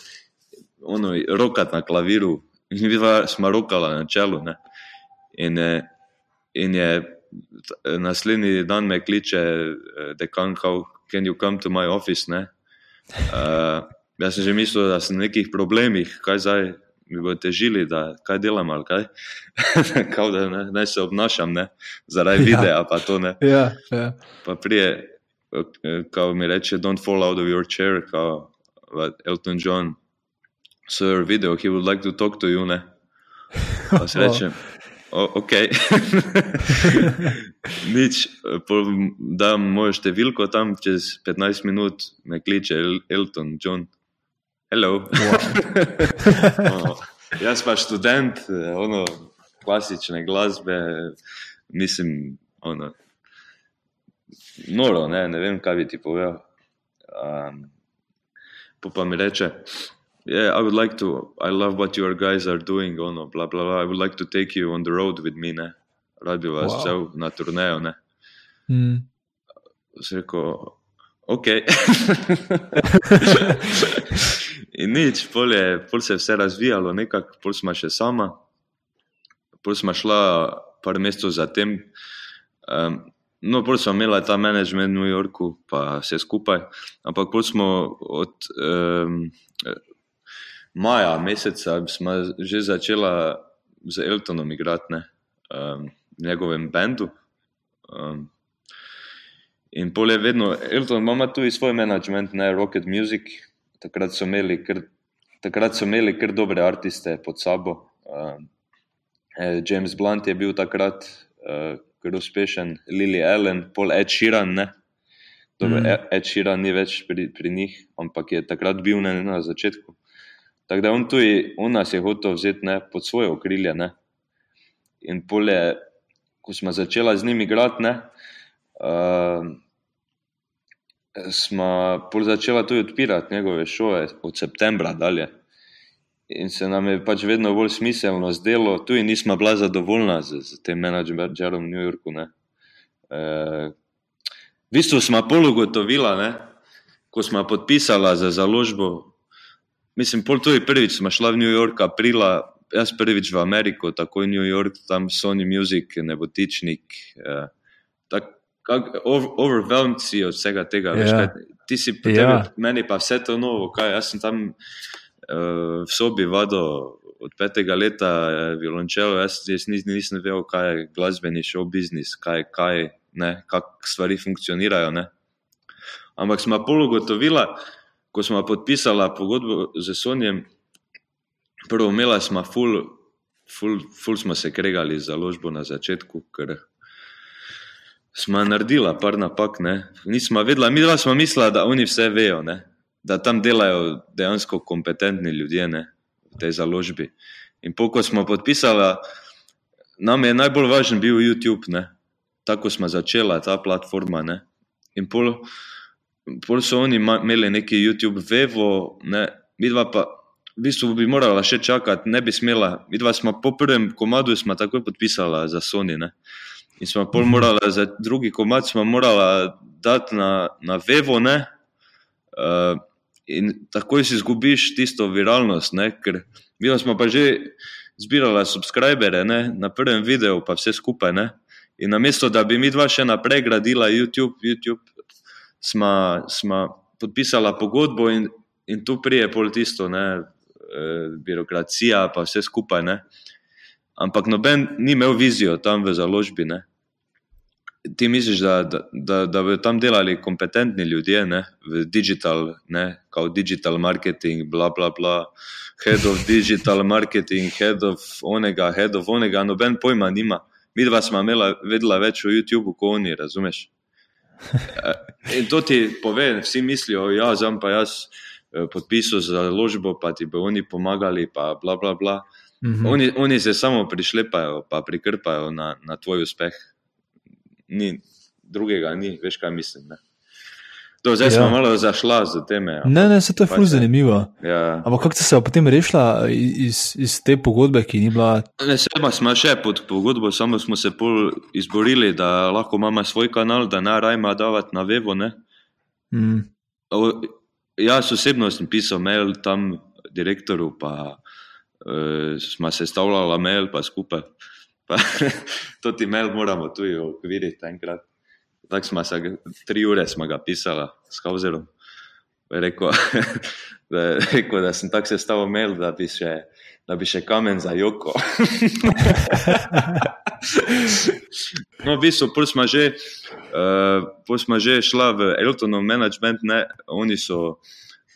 rokati na klaviru, in mi dva smo rokala na čelu. Ne. In, in je naslednji dan me kliče, eh, dekan, how can you come to my office? Uh, jaz sem že mislil, da sem v nekih problemih, kaj zdaj mi bo težili, da kaj delam ali kaj. Kao da ne, ne se obnašam, ne? zaradi ja. videa, pa to ne. Ja, ja. Pa prije, eh, ko mi reče, don't fall out of your chair, kao Elton John, sir, video, he would like to talk to you, ne. Pa se reče, O, ok, nič, da mojo številko tam čez 15 minut me kliče Elton John. Hello. Wow. jaz pa študent, ono, klasične glasbe, mislim, ono, noro, ne, ne vem, kaj bi ti povedal. Um, pa mi reče, yeah, I would like to. I love what your guys are doing. Oh no, blah blah blah. I would like to take you on the road with me. Ne? Rad bi vas wow. cel na turnejo. Ne? Mm. Rekel, ok. In nič, pol, je, pol se je vse razvijalo, nekako, pol smo še sama, pol smo šla par mesecev zatem. Um, no, pol smo imeli ta management v New Yorku, pa vse skupaj, ampak pol smo od. Um, maja, meseca, smo že začela z Eltonom igrati ne, um, njegovem bendu. Um, in pol je vedno, Elton ima tudi svoj management, ne Rocket Music. Takrat so imeli kar, takrat so imeli kar dobre artiste pod sabo. Um, James Blunt je bil takrat uh, kar uspešen, Lily Allen, pol Ed Sheeran. Ne. Dobro, mm. Ed Sheeran ni več pri, pri njih, ampak je takrat bil ne, na začetku. Tako da on, tudi, on nas je hotel vzeti ne, pod svoje okrilje. Ne. In polje, ko smo začeli z njimi igrati, uh, smo začeli tudi odpirati njegove šole od septembra dalje. In se nam je pač vedno bolj smiselno zdelo, tudi nismo bila zadovoljna z, z tem menedžerjem v New Yorku. Uh, v bistvu smo polugotovila, ko smo podpisala za založbo Mislim, pol tudi prvič smo šli v New York, aprila, jaz prvič v Ameriko, tako je New York, tam Sony Music, nebotičnik. Uh, Overwhelmed si od vsega tega. Yeah. Veš, ja. kaj, ti si yeah. Ja. meni pa vse to novo. Kaj, jaz sem tam uh, v sobi vadil od petega leta uh, violončelo, jaz, jaz nis, nisem vedel, kaj je glasbeni show business, kaj, kaj, kako stvari funkcionirajo. Ne. Ampak smo pol ugotovili, ko smo podpisali pogodbo z Sonijem, prvo imela smo ful, ful, ful smo se kregali za ložbo na začetku, ker smo naredila par napak. Ne. Nismo vedela, mi dva smo mislila, da oni vse vejo, ne. da tam delajo dejansko kompetentni ljudje ne, v tej založbi. In poko smo podpisali, nam je najbolj važen bil YouTube, ne. tako smo začela ta platforma. Ne. In pol, Pol so oni imeli neki YouTube, Vevo, ne, midva pa, v bistvu bi morala še čakati, ne bi smela. Midva smo po prvem komadu smo takoj podpisala za Sony. Ne. In smo pol mhm. morala za drugi komad, smo morala dati na, na Vevo, ne. Uh, in takoj si izgubiš tisto viralnost, ne, ker mi smo pa že zbirala subscribere ne, na prvem videu, pa vse skupaj. Ne. In namesto, da bi mi dva še naprej gradila YouTube, YouTube smo podpisali pogodbo in, in tu prije pol tisto, ne, e, birokracija, pa vse skupaj. Ne. ampak noben ni imel vizijo tam v založbi. Ne. Ti misliš, da, da, da, da bi tam delali kompetentni ljudje, ne, v digital, ne, kao digital marketing, bla, bla, bla, head of digital marketing, head of onega, head of onega, noben pojma nima. Mi dva smo imela, vedela več o YouTubu, kot oni, razumeš? In to ti pove, vsi mislijo, ja, zdaj pa jaz eh, podpisal za ložbo, pa ti bo oni pomagali, pa bla, bla, bla. -hmm. oni, oni se samo prišlepajo, pa prikrpajo na, na tvoj uspeh ni drugega, ni, veš kaj mislim. Ne? Do, zdaj ja. smo malo zašla z teme. Ja. Ne, ne, se to je fuz zanimivo. Ja. Ampak kako ste se potem rešila iz, iz te pogodbe, ki ni bila? Ne, seba smo še pod pogodbo, samo smo se pol izborili, da lahko imamo svoj kanal, da ne rajma davati na vevo. Mm. Jaz osebno sem pisal mail tam direktoru, pa uh, smo se stavljala mail pa skupaj. Pa, to ti mail moramo tu ukviriti enkrat. Tako smo se, tri ure smo ga pisali s Kauzerom. Rekel, da, rekel, da sem tako sestavil mail, da bi še, da bi še kamen za joko. no, v bistvu, pol smo že, uh, pol smo že šla v Eltonov management, ne, oni so,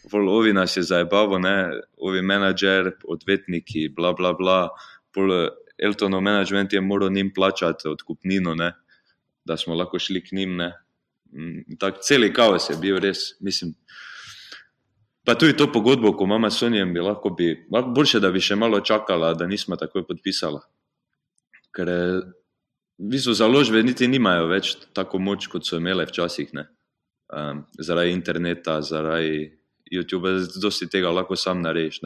pol ovi nas je zajebavo, ne, ovi menadžer, odvetniki, bla, bla, bla, pol Eltonov management je moral njim plačati odkupnino, ne, da smo lahko šli k njim. Mm, tak, celi kaos je bil res, mislim. Pa tudi to pogodbo, ko imamo s Sonijem, bi lahko bi, boljše, da bi še malo čakala, da nismo takoj podpisala. Ker v bistvu založbe niti nimajo več tako moč, kot so imele včasih. Um, zaradi interneta, zaradi YouTube, si tega lahko sam narediš.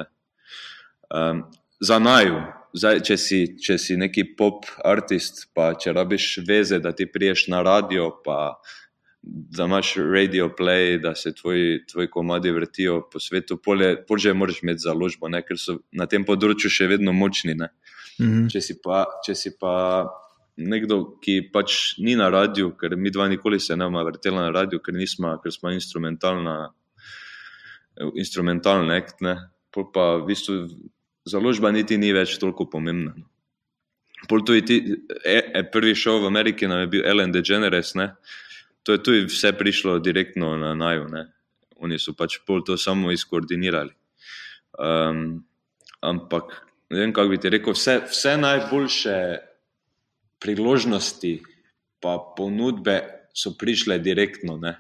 Um, za naju, Zdaj, če, si, če si neki pop artist, pa če rabiš veze, da ti priješ na radio, pa da imaš radio play, da se tvoji, tvoji komadi vrtijo po svetu, polje moraš imeti založbo, ne? ker so na tem področju še vedno močni. Mm -hmm. če, si pa, če si pa nekdo, ki pač ni na radiju, ker mi dva nikoli se ne bomo vrteli na radiju, ker, ker smo instrumentalna, instrumentalna akt, pa v bistvu založba niti ni več toliko pomembna. No. Ti, e, e, prvi šov v Ameriki nam je bil Ellen DeGeneres, ne? to je tudi vse prišlo direktno na naju. Ne? Oni so pač pol to samo izkoordinirali. Um, ampak ne vem, kako bi ti rekel, vse, vse najboljše priložnosti pa ponudbe so prišle direktno. Ne?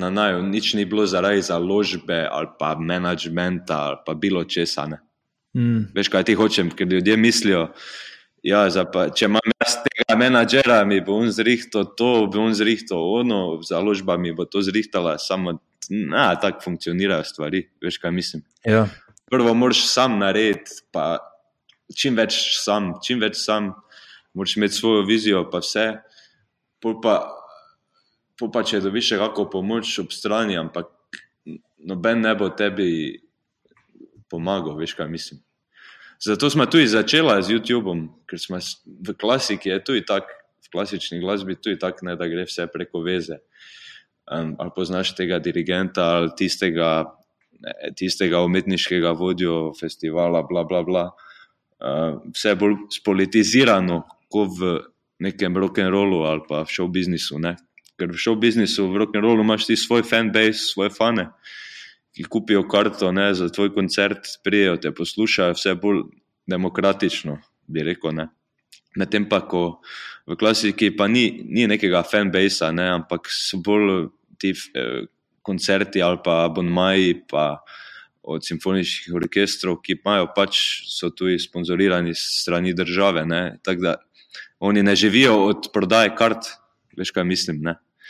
Na naju, nič ni bilo zaradi založbe ali pa menedžmenta ali pa bilo česa. Ne? Mm. Veš, kaj ti hočem, ker ljudje mislijo, ja, pa, če imam jaz tega menedžera, mi bo on zrihtal to, bo on zrihtal ono, založba mi bo to zrihtala, samo tako funkcionirajo stvari. Veš, kaj mislim. Ja. Prvo moraš sam narediti, pa čim več sam, čim več sam, moraš imeti svojo vizijo, pa vse. Pa, pa če dobiš še kakšno pomoč ob strani, ampak noben ne bo tebi pomagal, veš kaj mislim. Zato smo tudi začeli z YouTubeom, ker smo v klasiki, je tudi tako, v klasični glasbi, tudi tako, da gre vse preko veze. Um, ali poznaš tega dirigenta, ali tistega, ne, tistega umetniškega vodjo festivala, bla, bla, bla. Uh, vse bolj spolitizirano, kot v nekem rock'n'rollu ali pa v show biznisu. Ne? Ker v show biznisu, v rock'n'rollu imaš ti svoj fanbase, svoje fane. Uh, ki kupijo karto ne, za tvoj koncert, prijejo te poslušajo, vse bolj demokratično, bi rekel. Ne. Medtem pa, ko v klasiki pa ni, ni nekega fanbase, ne, ampak so bolj ti eh, koncerti ali pa abonmaji, pa od simfoničnih orkestrov, ki imajo pač so tudi sponzorirani strani države. Tako da oni ne živijo od prodaje kart, veš kaj mislim.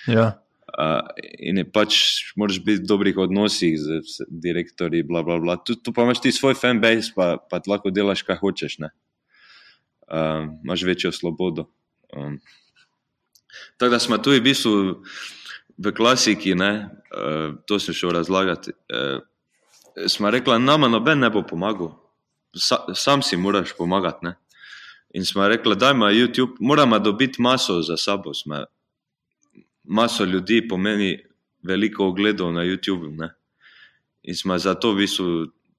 Ja. Uh, in je pač, moraš biti v dobrih odnosih z, direktorji, bla, bla, bla. Tu, tu pa imaš ti svoj fanbase, pa, pa lahko delaš, kaj hočeš. Uh, imaš večjo svobodo. Um. Tako da smo tu v bistvu v klasiki, ne, uh, to sem šel razlagati. Uh, smo rekli, nama noben ne bo pomagal, Sa, sam si moraš pomagati. Ne. In smo rekli, da moramo dobiti maso za sabo. Smo, maso ljudi pomeni veliko ogledov na YouTube. Ne? In smo zato v bistvu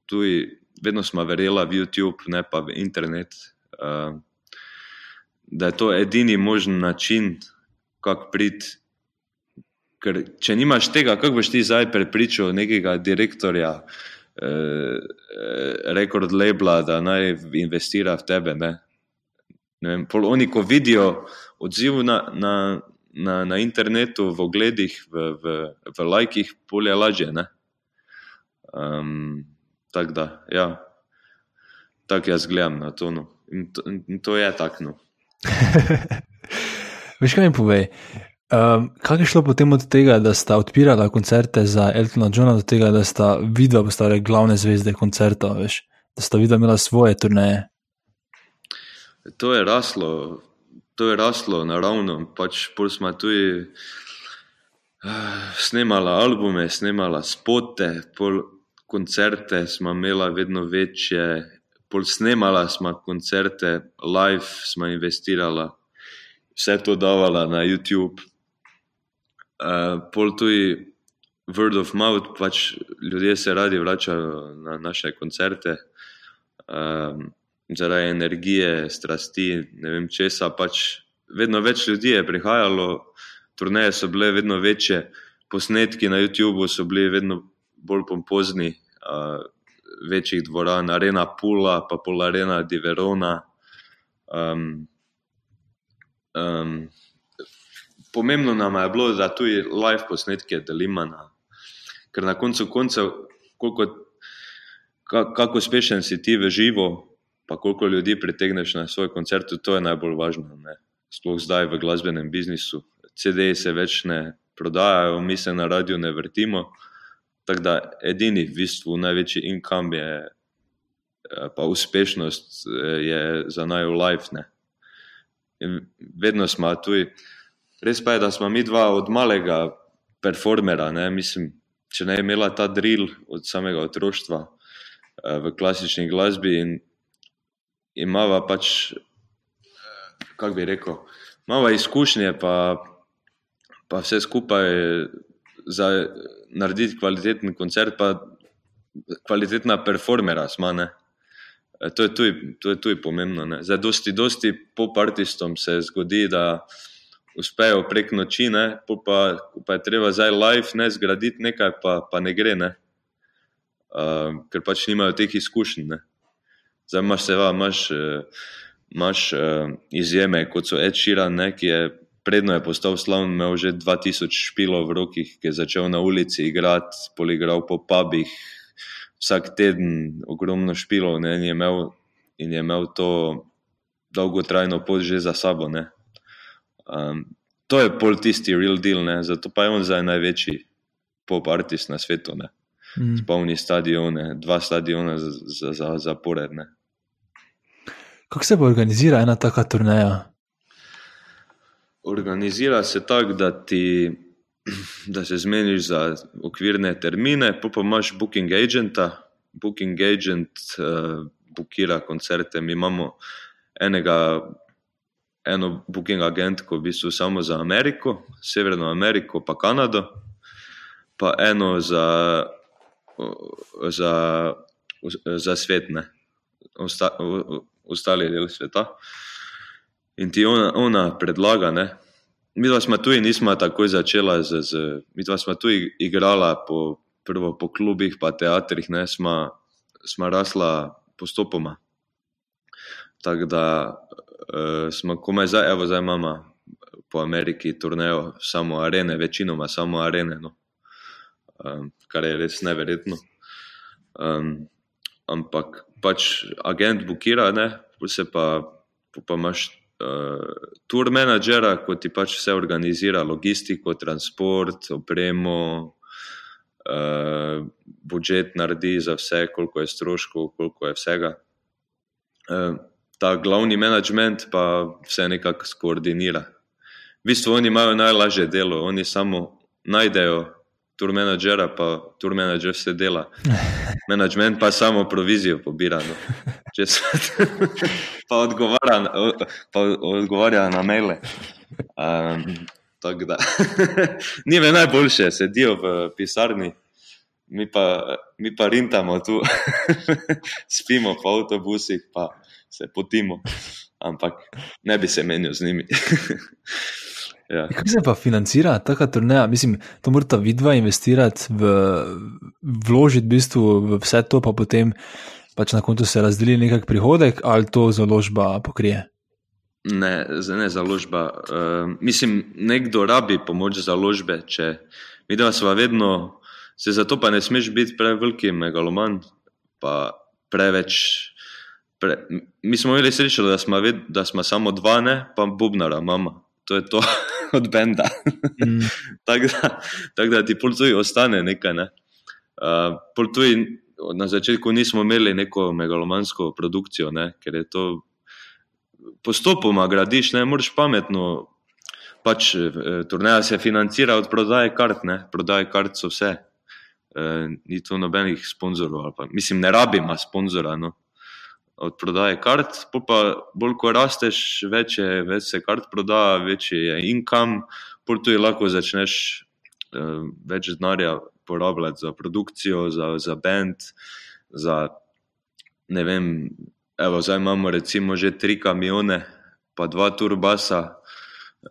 tudi, vedno smo verjeli v YouTube, ne pa v internet. uh, da je to edini možen način, kako priti. Ker, če nimaš tega, kako boš ti zdaj prepričal nekega direktorja, eh, rekord labela, da naj investira v tebe? Ne? Ne vem, oni, ko vidijo odziv na, na, na, na internetu, v ogledih, v, v, v lajkih, polje lažje. Um, tako da, ja, tako jaz gledam na to. No. In, to in to je tako. No. Veš, kaj mi povej? Um, kaj je šlo potem od tega, da sta odpirala koncerte za Eltona Johna, do tega, da sta videla postale glavne zvezde koncertov, veš? da sta videla imela svoje turneje? To je raslo, to je raslo naravno. Pač pol smo tudi uh, snemala albume, snemala spote, pol koncerte smo imela vedno večje, pol snemala smo koncerte, live smo investirala, vse to davala na YouTube. Uh, pol tudi word of mouth, pač ljudje se radi vračajo na naše koncerte. Um, zaradi energije, strasti, ne vem česa. Pač vedno več ljudi je prihajalo, turneje so bile vedno večje, posnetki na YouTubu so bili vedno bolj pompozni, uh, večjih dvoran, arena Pula, pa pol arena Diverona. Um, um, pomembno nam je bilo, da tudi live posnetke delimo, ker na koncu koncev, koliko, kako uspešen si ti v živo, pa koliko ljudi pritegneš na svoj koncert, to je najbolj važno. Ne? Sploh zdaj v glasbenem biznisu. CD-ji se več ne prodajajo, mi se na radiju ne vrtimo. Tako da edini v bistvu največji income je, eh, pa uspešnost eh, je za naj v life. Vedno smo tu. Res pa je, da smo mi dva od malega performera. Ne? Mislim, če ne imela ta drill od samega otroštva eh, v klasični glasbi in imamo pač, kako bi rekel, imamo izkušnje, pa, pa vse skupaj za narediti kvaliteten koncert, pa kvalitetna performera smo. Ne? E, to je tudi, to je tudi pomembno. Ne? Zdaj, dosti, dosti pop-artistom se zgodi, da uspejo prek noči, pa, pa je treba zdaj live ne zgraditi nekaj, pa, pa ne gre, ne? Uh, ker pač nimajo teh izkušenj. Ne? Zdaj imaš seveda imaš, eh, imaš uh, izjeme, kot so Ed Sheeran, ne, ki je predno je postal slavn, imel že 2000 špilov v rokih, ki je začel na ulici igrati, poligral po pubih, vsak teden ogromno špilov ne, in, je imel, in je imel to dolgotrajno pot že za sabo. Um, to je pol tisti real deal, ne, zato pa je on zdaj največji pop-artist na svetu. Ne. Mm. Spomni stadione, dva stadiona za, za, za poredne. Kako se bo organizira ena taka turnaja? Organizira se tako, da, da se zmeniš za okvirne termine, pa pa imaš booking agenta. Booking agent uh, bookira koncerte. Mi imamo enega, eno booking agentko, v bistvu samo za Ameriko, Severno Ameriko, pa Kanado, pa eno za, za, za svet. Ne ostali del sveta. In ti ona, ona predlaga, ne. Mi dva smo tu in nismo takoj začela, z, z, mi dva smo tu igrala po, prvo po klubih, pa teatrih, ne, smo, smo rasla postopoma. Tako da uh, smo komaj zdaj, evo zdaj imamo po Ameriki turnejo samo arene, večinoma samo arene, no. um, kar je res neverjetno. Um, ampak pač agent bukira, ne, se pa, pa imaš uh, tour menedžera, ko ti pač vse organizira, logistiko, transport, opremo, uh, budžet naredi za vse, koliko je stroškov, koliko je vsega. Uh, ta glavni menedžment pa vse nekako skoordinira. V bistvu oni imajo najlažje delo, oni samo najdejo tour menedžera, pa tour menedžer vse dela. Management pa samo provizijo pobira. No. pa, odgovarja, pa odgovarja na maile. Um, Ni me najboljše, sedijo v pisarni, mi pa, mi pa rintamo tu, spimo po avtobusih, pa se potimo, ampak ne bi se menil z njimi. Ja. Kako se pa financira ta turneja? Mislim, to morata vidva investirati, v, vložiti v, bistvu v vse to, pa potem pač na koncu se razdeli nekak prihodek ali to založba pokrije. Ne, ne založba. Uh, mislim, nekdo rabi pomoč založbe, če mi da smo vedno, se zato pa ne smeš biti preveliki megaloman, pa preveč. Pre, mi smo imeli srečo, da smo, ved, da smo samo dva, ne, pa bubnara, mama. To je to od benda. Mm. Tako da, tak da ti pol tuji ostane nekaj. Ne. Uh, pol tuji na začetku nismo imeli neko megalomansko produkcijo, ne, ker je to postopoma gradiš, ne moreš pametno. Pač eh, turnaja se financira od prodaje kart, ne prodaje kart so vse. E, ni to nobenih sponzorov, pa, mislim, ne rabimo sponzora. No. Od prodaje kart, pa bolj ko rasteš, več, je, več se kart prodaja, večji je income, pol tu je lahko začneš e, več denarja porabljati za produkcijo, za, za band, za ne vem, Evo, zdaj imamo recimo že tri kamione, pa dva turbasa.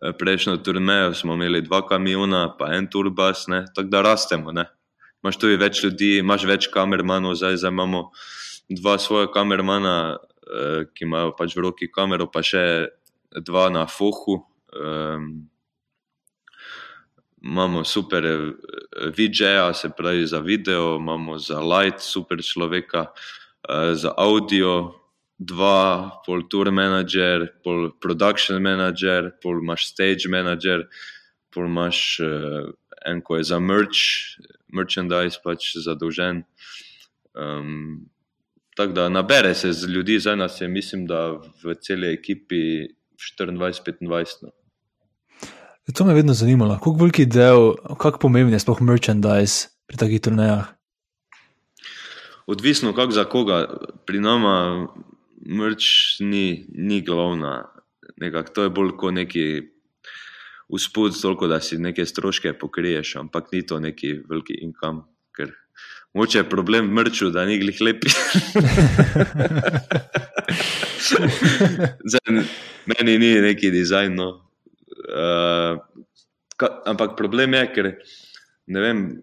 E, prejšnjo turnejo smo imeli dva kamiona, pa en turbas, tako da rastemo. Ne. Imaš tu več ljudi, imaš več kamermanov, zdaj, zdaj imamo dva svoja kamermana, eh, ki imajo pač v roki kamero, pa še dva na fohu. Eh, imamo super VJ-ja, se pravi za video, imamo za light, super človeka, eh, za audio, dva, pol tour manager, pol production manager, pol imaš stage manager, pol imaš uh, en, ko je za merch, merchandise pač zadolžen. Um, tako da nabere se z ljudi, zdaj nas je, mislim, da v celi ekipi 24-25. No. To me je vedno zanimalo, kako veliki del, kako pomemben je sploh merchandise pri takih turnejah. Odvisno, kako za koga. Pri nama mrč ni, ni glavna. Nekak, to je bolj kot neki uspod, toliko da si neke stroške pokriješ, ampak ni to neki veliki inkam. Ker moče je problem mrču, da ni glih lepi. Zdaj, meni ni neki dizajn. No. Uh, ka, ampak problem je, ker ne vem,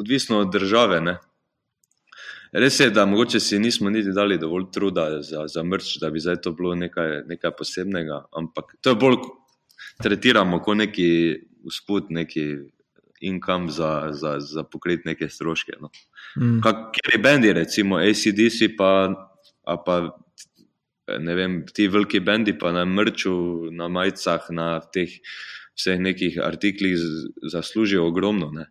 odvisno od države. Ne. Res je, da mogoče si nismo niti dali dovolj truda za, za mrč, da bi zdaj to bilo nekaj, nekaj posebnega, ampak to je bolj tretiramo kot neki usput, neki inkam za, za, za pokriti neke stroške. No. Mm. Kjer je bendi, recimo ACDC, pa, pa ne vem, ti veliki bendi, pa na mrču, na majicah, na teh vseh nekih artiklih zaslužijo ogromno. Ne.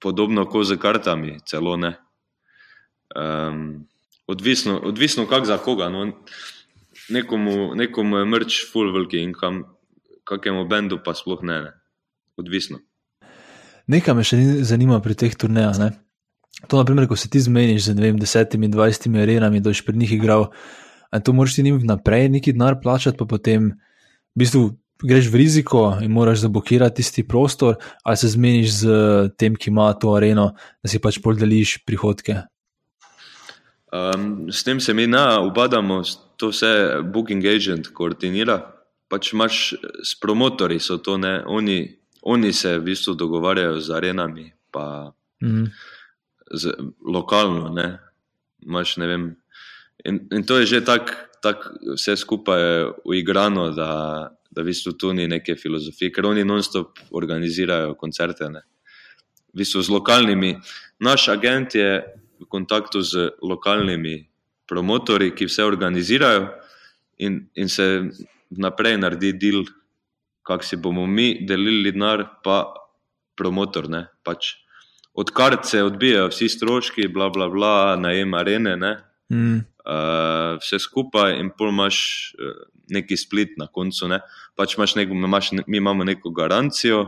Podobno kot z kartami, celo ne. Um, odvisno, odvisno kak za koga. No. Nekomu, nekomu je mrč, full veliki in kam, kakemu bendu pa sploh ne. ne. Odvisno. Nekaj me še zanima pri teh turnejah. Ne? To, naprimer, ko se ti zmeniš z vem, desetimi, dvajsetimi arenami, da boš pri njih igral, in to moraš ti njim vnaprej neki denar plačati, pa potem v bistvu greš v riziko in moraš zablokirati tisti prostor, ali se zmeniš z tem, ki ima to areno, da si pač pol deliš prihodke. Um, s tem se mi na ubadamo, to vse Booking Agent koordinira. Pač imaš s promotorji, so to ne, oni, oni se v bistvu dogovarjajo z arenami, pa mm. z, lokalno. Ne. Maš, ne vem, in, in to je že tako, tak vse skupaj uigrano, da, da v bistvu tu ni neke filozofije, ker oni non-stop organizirajo koncerte. Ne. V bistvu z lokalnimi. Naš agent je v kontaktu z lokalnimi promotorji, ki vse organizirajo, in, in se naprej naredi del, kako si bomo mi delili denar, pa promotor. Pač odkar se odbijajo vsi stroški, bla, bla, bla, najem arene, ne, mm. uh, vse skupaj, in pol imaš uh, neki split na koncu. Pač imaš neko, imaš, mi imamo neko garancijo.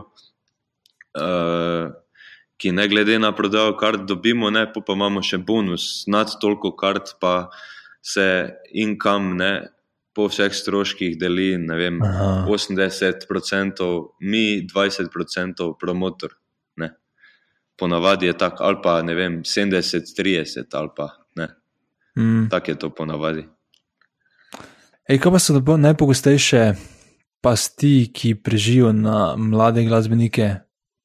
Uh, ki ne glede na prodajo kart dobimo, ne, pa imamo še bonus nad toliko kart, pa se in kam ne. Po vseh stroških deli vem, 80%, mi 20% promotor. Ne. Ponavadi je tako, ali pa 70-30, ali pa ne. Mm. Tako je to ponavadi. Ej, kaj pa so najpogostejše pasti, ki prežijo na mlade glasbenike,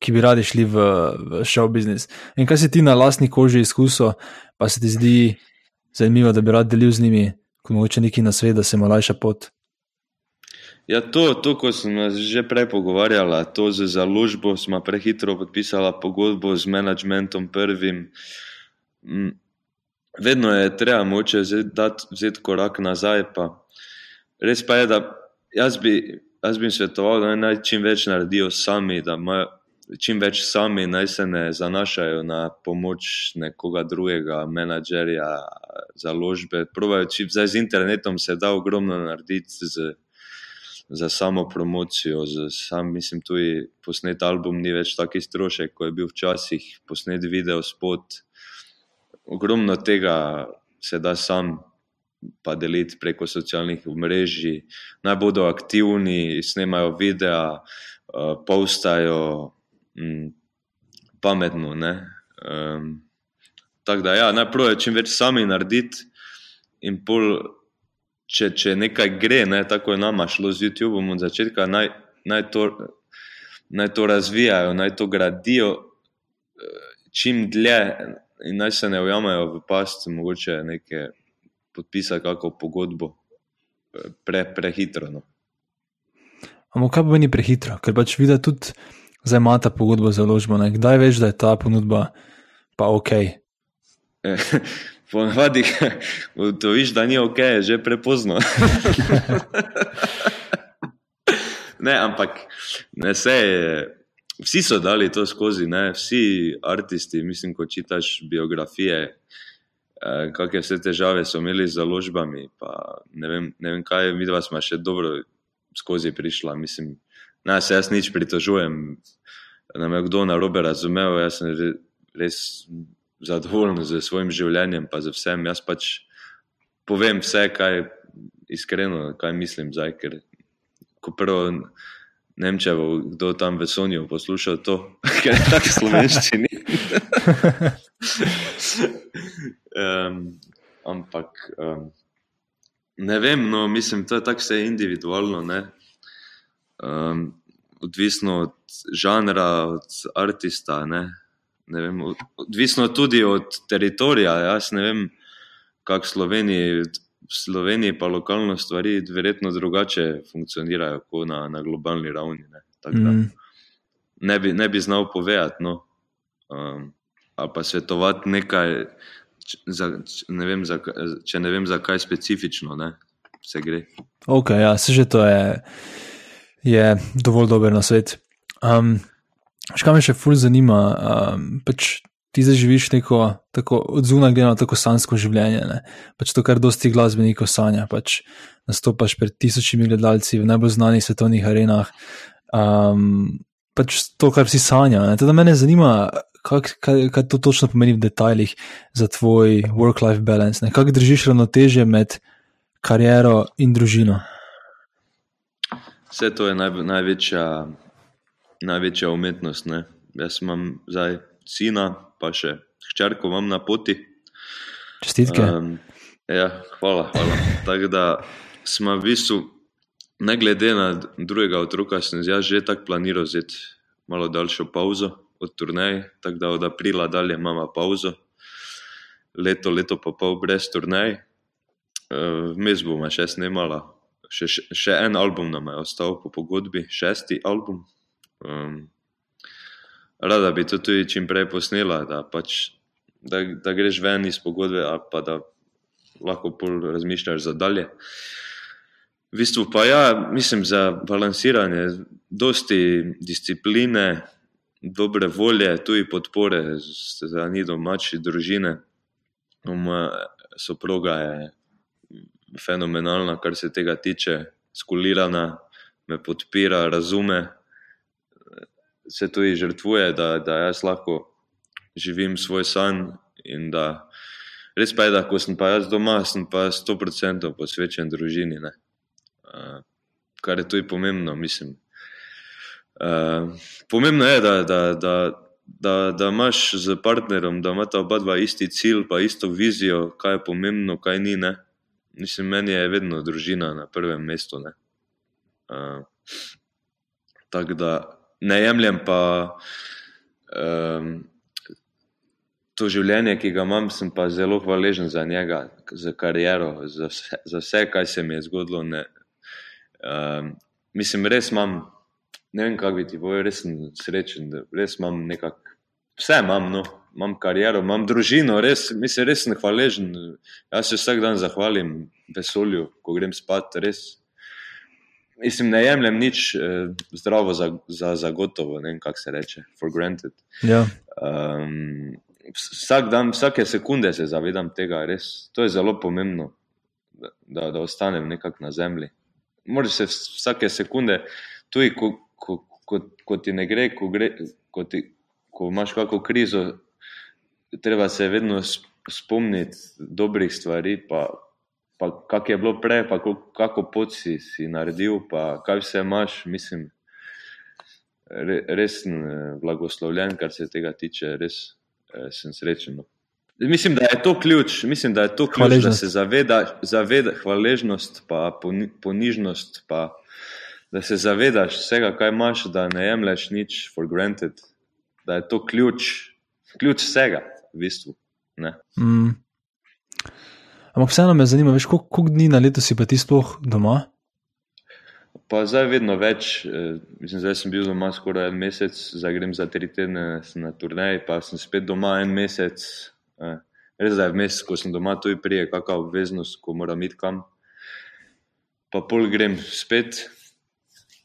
ki bi radi šli v, v show business? In kaj si ti na lastni koži izkusil, pa se ti zdi zanimivo, da bi rad delil z njimi, kot mogoče neki na svet, da se jim olajša pot? Ja, to, to, ko sem že prej pogovarjala, to z založbo, smo prehitro podpisali pogodbo z menedžmentom prvim. Mm, vedno je treba moče vzeti korak nazaj. Pa. Res pa je, da jaz bi, jaz bi svetoval, da naj čim več naredijo sami, da imajo čim več sami, naj se ne zanašajo na pomoč nekoga drugega, menedžerja, založbe. Probajo, če zdaj z internetom se da ogromno narediti. Z, Za samo promocijo, za sam, mislim, tudi posnet album ni več taki strošek, kot je bil včasih, posnet video spot, ogromno tega se da sam pa deliti preko socialnih mrež, naj bodo aktivni, snemajo videa, uh, postajo um, pametno. Um, tako da, ja, najprej je čim več sami narediti, in pol, če, če nekaj gre, ne, tako je nama šlo z YouTubeom od začetka, naj, naj, to, naj to razvijajo, naj to gradijo eh, čim dlje in naj se ne ujamajo v past, mogoče nekaj podpisati, kako pogodbo, eh, pre, prehitro. No. Ampak kaj pa ni prehitro, ker pač vidi tudi zdaj ima ta pogodba za ložbo. Da je ta ponudba pa ok? Ponavadi, to viš, da ni ok, je že prepozno. ne, ampak ne se je. Vsi so dali to skozi, ne? vsi umetniki, mislim, ko čitaš biografije, eh, kakšne vse težave so imeli z založbami. Ne vem, ne vem, kaj mi dva smo še dobro skozi prišla. Mislim, da se jaz nič pritožujem, da me kdo na robe razumel. Jaz sem res zadovoljen z svojim življenjem, pa z vsem. Jaz pač povem vse, kaj iskreno, kaj mislim zdaj, ker ko prvo. Nemče, kdo tam v Sonju poslušal to, ker je tako slovenščini. um, ampak um, ne vem, no, mislim, to je tako vse individualno. Um, odvisno od žanra, od artista. Ne? Vem, odvisno tudi od teritorija. Jaz ne vem, kako Sloveniji v Sloveniji pa lokalno stvari verjetno drugače funkcionirajo kot na, na globalni ravni. Ne, mm. ne, bi, ne bi znal povedati, no, um, ali pa svetovati nekaj, za, ne vem, za, če ne vem, zakaj specifično ne, se gre. Ok, ja, se že to je, je dovolj dober na svet. Um, Škaj me še fulj zanima, um, pač ti zdaj živiš neko tako odzunaj gledano, tako sansko življenje. Ne? Pač to, kar dosti glasbenikov sanja, pač nastopaš pred tisočimi gledalci v najbolj znanih svetovnih arenah. Um, pač to, kar si sanja. Teda me zanima, kak, kaj, kaj to točno pomeni v detajlih za tvoj work-life balance. Kako držiš ravnoteže med kariero in družino? Vse to je naj, največja, največja umetnost. Ne? Jaz imam zdaj sina, pa še hčerko imam na poti. Čestitke. Um, ja, hvala. hvala. Tako da smo v bistvu, ne glede na drugega otroka, sem jaz že tako planiral vzeti malo daljšo pauzo od turnej, tako da od aprila dalje imamo pauzo, leto, leto pa pol brez turnej. Vmes bomo še snemala, še, še en album nam je ostal po pogodbi, šesti album. Um, rada bi to tudi čim prej posnela, da, pač, da, da greš ven iz pogodbe, pa da lahko bolj razmišljaš za dalje. V bistvu pa ja, mislim za balansiranje, dosti discipline, dobre volje, tudi podpore za ni domači družine. Moja soproga je fenomenalna, kar se tega tiče, skulirana, me podpira, razume se tudi žrtvuje, da, da jaz lahko živim svoj san. Da, res pa je, da ko sem pa jaz doma, sem pa 100% posvečen družini. Uh, kar je tudi pomembno, mislim. Uh, pomembno je, da, da, da, da, da imaš z partnerom, da imata oba dva isti cilj, pa isto vizijo, kaj je pomembno, kaj ni. Ne? mislim, meni je vedno družina na prvem mestu. Uh, Tako da ne jemljem pa um, to življenje, ki ga imam, sem pa zelo hvaležen za njega, za kariero, za vse, za vse kaj se mi je zgodilo. Ne, um, mislim, res imam, ne vem, kako bi ti povedal, res sem srečen, res imam nekako, vse imam, no, imam kariero, imam družino, res, mislim, res sem hvaležen. Jaz se vsak dan zahvalim vesolju, ko grem spat, res. Mislim, ne jemljem nič eh, zdravo za, za, za gotovo, ne vem, kako se reče, for granted. Ja. Um, vsak dan, vsake sekunde se zavedam tega, res. To je zelo pomembno, da, da, da ostanem nekako na zemlji. Moraš se vsake sekunde, tudi ko, ko, ko, ko ti ne gre, ko, gre ko, ti, ko imaš kakšno krizo, treba se vedno spomniti dobrih stvari. Pa, pa kak je bilo prej, pa kako pot si, si naredil, pa kaj vse imaš, mislim, re, res blagoslovljen, kar se tega tiče, res eh, sem srečen. no. Mislim, da je to ključ, mislim, da je to ključ, da se zaveda, zaveda hvaležnost, pa poni, ponižnost, pa da se zavedaš vsega, kaj imaš, da ne jemliš nič for granted, da je to ključ, ključ vsega, v bistvu. Ne? Mm. Ampak vseeno me zanima, veš, koliko, koliko dni na leto si pa ti sploh doma? Pa zdaj vedno več, eh, mislim, zdaj sem bil doma skoraj en mesec, zdaj grem za tri tedne na turnej, pa sem spet doma en mesec. eh, Res da je vmes, ko sem doma, tu prije kakšna obveznost, ko moram iti kam. Pa pol grem spet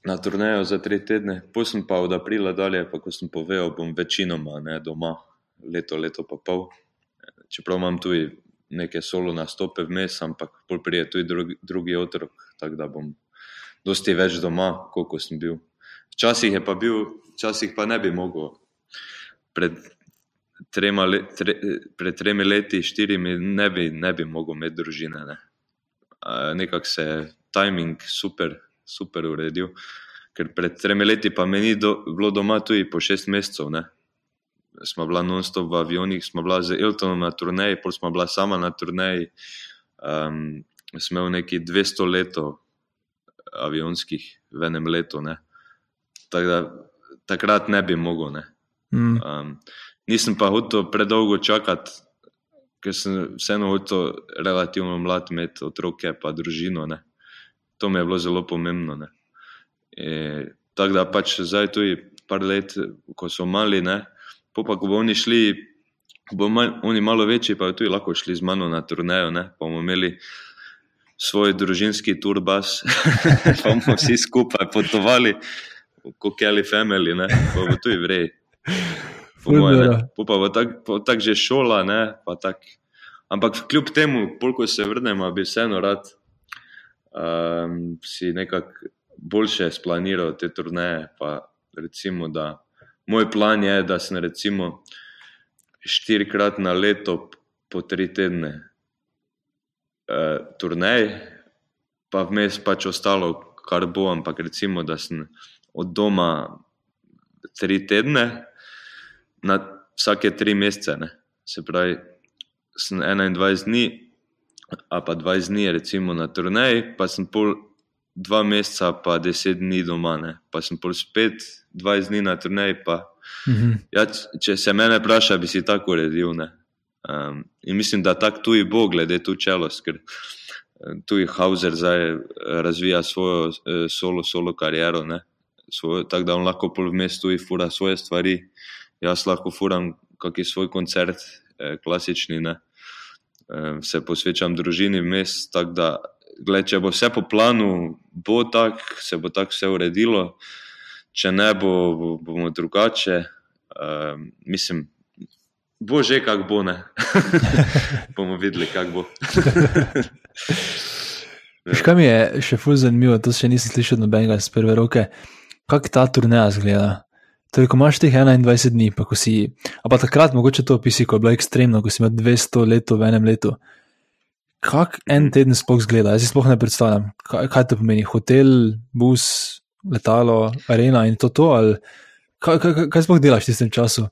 na turnejo za tri tedne, pol sem pa od aprila dalje, pa ko sem povedal, bom večinoma ne, doma, leto, leto pa pol. Čeprav imam tudi neke solo nastope vmes, ampak pol prije tudi drugi, drugi otrok, tako da bom dosti več doma, kot ko sem bil. Včasih je pa bil, včasih pa ne bi mogel. Pred, trema le, tre, pred tremi leti, štirimi, ne bi, ne bi mogel imeti družine. Ne. Nekako se je timing super, super uredil. Ker pred tremi leti pa meni do, bilo doma tudi po šest mesecev. Ne. Smo bila non-stop v avionih, smo bila z Eltonom na turneji, pol smo bila sama na turneji. Um, smo imeli neki 200 letov avionskih v enem letu. ne. Tako da takrat ne bi mogel. Ne. Mm. Um, nisem pa hotel predolgo čakati, ker sem vseeno hotel relativno mlad imeti otroke pa družino. Ne. To mi je bilo zelo pomembno. ne. E, Tako da pač zdaj tudi par let, ko so mali, ne, pol pa ko bodo oni šli, bodo mal, oni malo večji, pa tudi lahko šli z mano na turnejo, ne, pa bomo imeli svoj družinski turbas, pa bomo vsi skupaj potovali, kot Kelly Family, ne, pa bo tudi vrej. Po Ful moje, ne. dobro. Pol pa bo tako tak že šola, ne, pa tak. Ampak kljub temu, koliko se vrnemo, bi vseeno rad um, si nekako boljše splaniral te turneje. Pa recimo, da moj plan je, da sem recimo štirikrat na leto po tri tedne uh, turnej, pa vmes pač ostalo, kar bo, ampak recimo, da sem od doma tri tedne, na vsake tri mesece. Ne. Se pravi, sem 21 dni, a pa 20 dni, recimo na turneji, pa sem pol dva meseca, pa 10 dni doma, ne. pa sem pol spet 20 dni na turneji. Pa, Mhm. ja, če se mene vpraša, bi si tako uredil. Ne. Um, in mislim, da tako tudi bo, glede tu čelost, ker eh, tudi Hauser zdaj eh, razvija svojo eh, solo, solo kariero. ne. Svojo, tako da on lahko pol vmes tudi fura svoje stvari, jaz lahko furam kakšen svoj koncert, eh, klasični. Ne. Eh, se posvečam družini vmes, tako da gled, če bo vse po planu, bo tako, se bo tako vse uredilo, če ne bo, bo bomo drugače. Uh, mislim, bo že kako bo, ne. bomo videli, kako bo. Veš, kaj mi je še fuz zanimivo, to še nisem slišal nobenega iz prve roke. Kako ta turneja zgleda? Torej, ko imaš teh 21 dni, pa ko si, a pa takrat mogoče to opisi, ko je bilo ekstremno, ko si imel 200 let v enem letu. Kak en teden sploh zgleda? Jaz si sploh ne predstavljam, kaj, kaj to pomeni. Hotel, bus, letalo, arena in to, to ali kaj, kaj, kaj- sploh delaš v tistem času?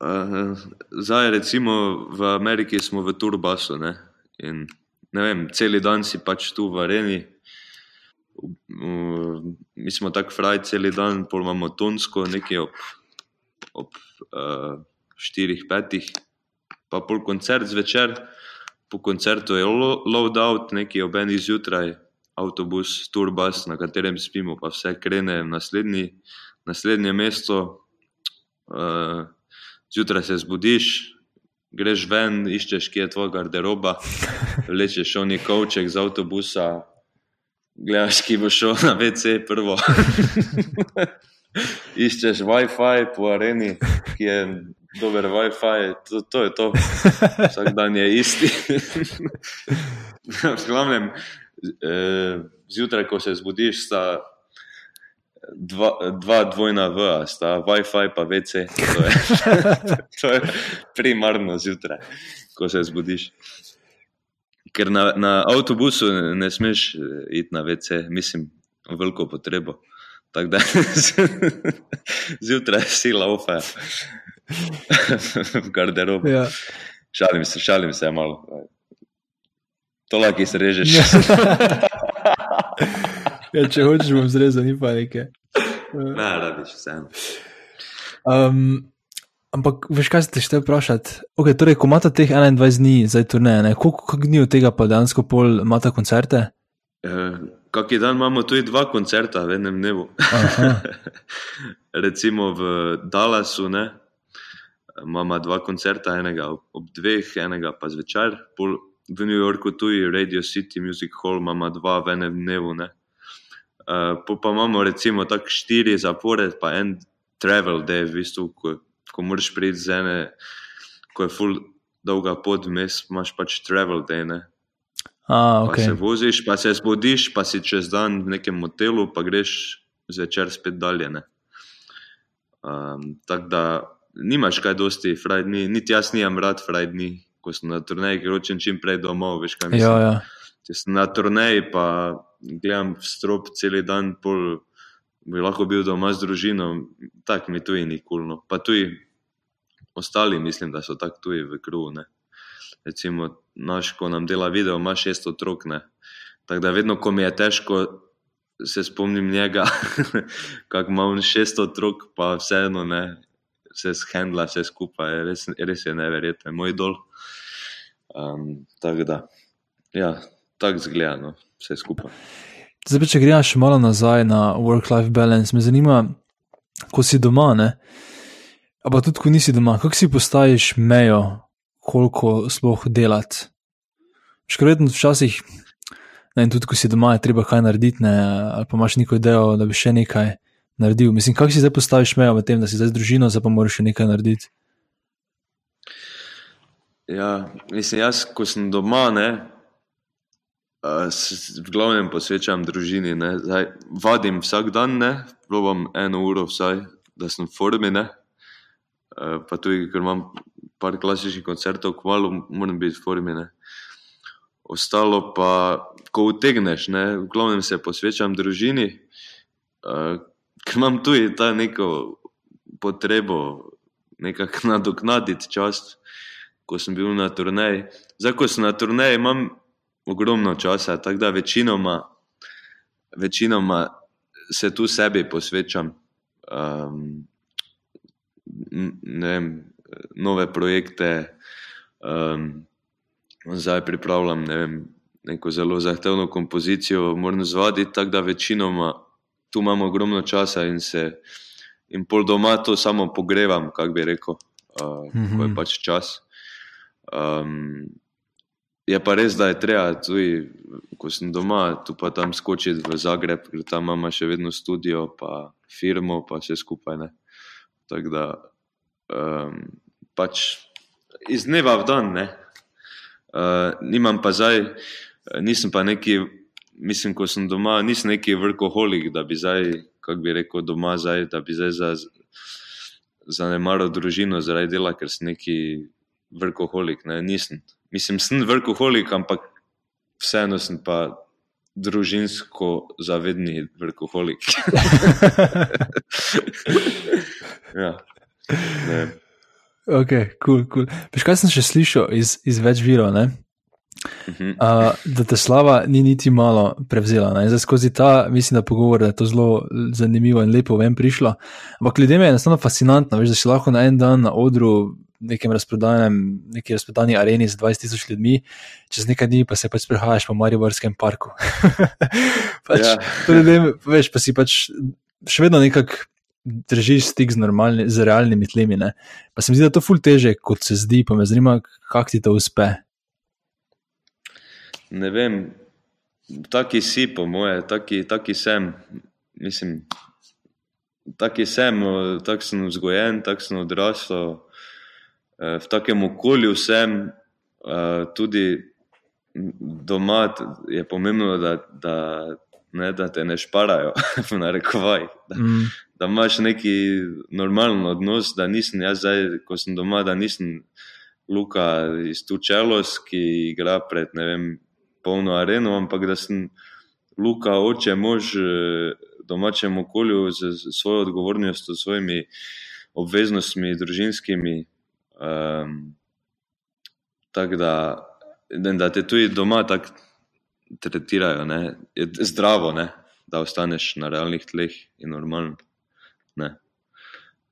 Uh, zdaj, recimo v Ameriki smo v turbasu ne? in ne vem, cel dan si pač tu v areni. Mi smo tako fraj cel dan, pol imamo tonsko, nekaj ob, ob uh, štirih, petih, pa pol koncert zvečer. Po koncertu je loadout, nekaj ob enih zjutraj, avtobus, turbus, na katerem spimo, pa vse krene v naslednji, naslednje mesto. Uh, zjutraj se zbudiš, greš ven, iščeš, kje je tvoj garderoba, vlečeš oni kovček z avtobusa, gledaš, ki bo šel na WC prvo. iščeš WiFi po areni, ki je dober WiFi, to, to je to. Vsak dan je isti. v glavnem, eh, zjutraj, ko se zbudiš, sta dva, dva dvojna V, sta WiFi pa VC. To je, to je primarno zjutraj, ko se zbudiš. Ker na, na avtobusu ne, smeš iti na VC, mislim, veliko potrebo. Tako da zjutraj si laufa v garderobi. Ja. Šalim se, šalim se malo. To lahko izrežeš. ja, če hočeš, bom zrezal, ni pa nekaj. Ne, rabiš vseeno. Um, ampak, veš, kaj se te šte vprašati? Okay, torej, ko imate teh 21 dni za turneje, koliko dni od tega pa dejansko pol imate koncerte? Eh, Kaki dan imamo tudi dva koncerta v enem dnevu. Recimo v Dallasu ne, imamo dva koncerta, enega ob dveh, enega pa zvečer. Pol v New Yorku tudi Radio City Music Hall imamo dva v enem dnevu. Ne. Uh, pa imamo recimo tako štiri zapore, pa en travel day, v bistvu, ko, ko moraš priti z ene, ko je full dolga pot, vmes imaš pač travel day. Ne? A, okay. Pa se voziš, pa se zbudiš, pa si čez dan v nekem motelu, pa greš zvečer spet dalje. Um, Tako da nimaš kaj dosti, frajdni, niti jaz nimam rad frajdni, ko sem na turnaji, ker hočem čim prej domov, veš kaj mislim. Ja, ja. Če sem na turnaji, pa gledam v strop cel dan, pol bi lahko bil doma z družino, tako mi tu je nikulno. Pa tudi ostali, mislim, da so tako tudi v kruhu. Ne. Recimo, naš, ko nam dela video, ima šest otrok. Ne. Tako da vedno, ko mi je težko, se spomnim njega, kako ima on šest otrok, pa vseeno ne. Vse shendla, vse skupaj, res, res je neverjetno, moj dol. Um, tako da, ja, tako zgledano vse skupaj. Zdaj, če gremo še malo nazaj na work-life balance, me zanima, ko si doma, pa tudi, ko nisi doma, kako si postaviš mejo, koliko sploh delati. Škoda, včasih, ne, tudi ko si doma, je treba kaj narediti, ne, ali pa imaš neko idejo, da bi še nekaj naredil. Mislim, kako si zdaj postaviš mejo v tem, da si zdaj z družino, zdaj pa moraš še nekaj narediti. Ja, mislim, jaz, ko sem doma, ne, v glavnem posvečam družini. Zdaj, vadim vsak dan, ne? probam eno uro, vsaj, da sem v formi. Ne? Pa tudi, ker imam par klasičnih koncertov, kmalo moram biti v formi. Ne? Ostalo pa, ko utegneš, ne? v glavnem se posvečam družini, ker imam tudi ta neko potrebo nekako nadoknaditi čas, ko sem bil na turneji. Zdaj, ko sem na turneji, imam ogromno časa, tako da večinoma, večinoma se tu sebi posvečam. Um, vem, nove projekte, um, zdaj pripravljam ne vem, neko zelo zahtevno kompozicijo, moram zvati, tako da večinoma tu imamo ogromno časa in se in pol doma to samo pogrevam, kako bi rekel, uh, mm -hmm. ko je mhm. pač čas. Um, Je pa res, da je treba tudi, ko sem doma, tu pa tam skočiti v Zagreb, ker tam imamo še vedno studio, pa firmo, pa vse skupaj. Tako da um, pač iz dneva v dan, ne. Uh, nimam pa zdaj, nisem pa neki, mislim, ko sem doma, nisem neki vrkoholik, da bi zdaj, kako bi rekel, doma zdaj, da bi zdaj za, zanemaril družino zaradi dela, ker sem neki vrkoholik, ne, nisem mislim, sem vrkoholik, ampak vseeno sem pa družinsko zavedni vrkoholik. ja. Ok, kul, cool. Cool. Veš, kaj sem še slišal iz, iz več virov? Ne? Uh, da te slava ni niti malo prevzela. Ne? Zdaj skozi ta, mislim, da pogovor, da je to zelo zanimivo in lepo vem prišlo. Ampak ljudem je enostavno fascinantno, veš, da si lahko na en dan na odru nekem razprodanem, neki razprodani areni z 20 tisoč ljudmi, čez nekaj dni pa se pač sprehajaš po Mariborskem parku. pač, ja. ljudem, veš, pa si pač še vedno nekako držiš stik z, normalni, z realnimi tlemi. Ne? Pa se mi zdi, da je to ful teže, kot se zdi, pa me zanima, kako ti to uspe ne vem, taki si, po moje, taki, taki sem. Mislim, taki sem, tako sem vzgojen, tako sem odrasel. Eh, v takem okolju sem, eh, tudi doma je pomembno, da, da, ne, da te ne šparajo, v narekovaj. Da, mm. da imaš neki normalen odnos, da nisem jaz, zdaj, ko sem doma, da nisem Luka iz Tučelos, ki igra pred ne vem polno areno, ampak da sem Luka, oče, mož v domačem okolju z svojo odgovornostjo, s svojimi obveznostmi, družinskimi. Um, tako da, da te tudi doma tako tretirajo, ne? je zdravo, ne? da ostaneš na realnih tleh in normalno.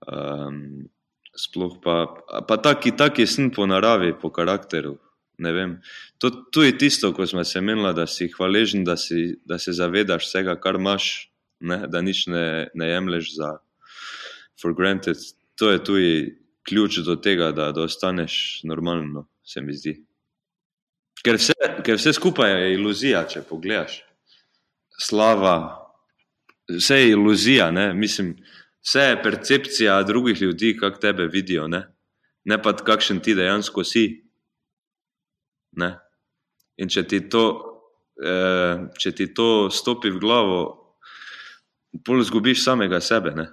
Um, sploh pa, pa taki, taki sem po naravi, po karakteru. To, to je tisto, ko smo se menili, da si hvaležen, da, si, da se zavedaš vsega, kar imaš, ne? da nič ne, ne jemliš za for granted. To je tudi ključ do tega, da, da ostaneš normalno, se mi zdi. Ker vse, ker vse skupaj je iluzija, če pogledaš. Slava, vse je iluzija, ne? mislim, vse je percepcija drugih ljudi, kako tebe vidijo, ne, ne pa kakšen ti dejansko si. Ne? In če ti, to, eh, če ti to stopi v glavo, bolj izgubiš samega sebe. Ne?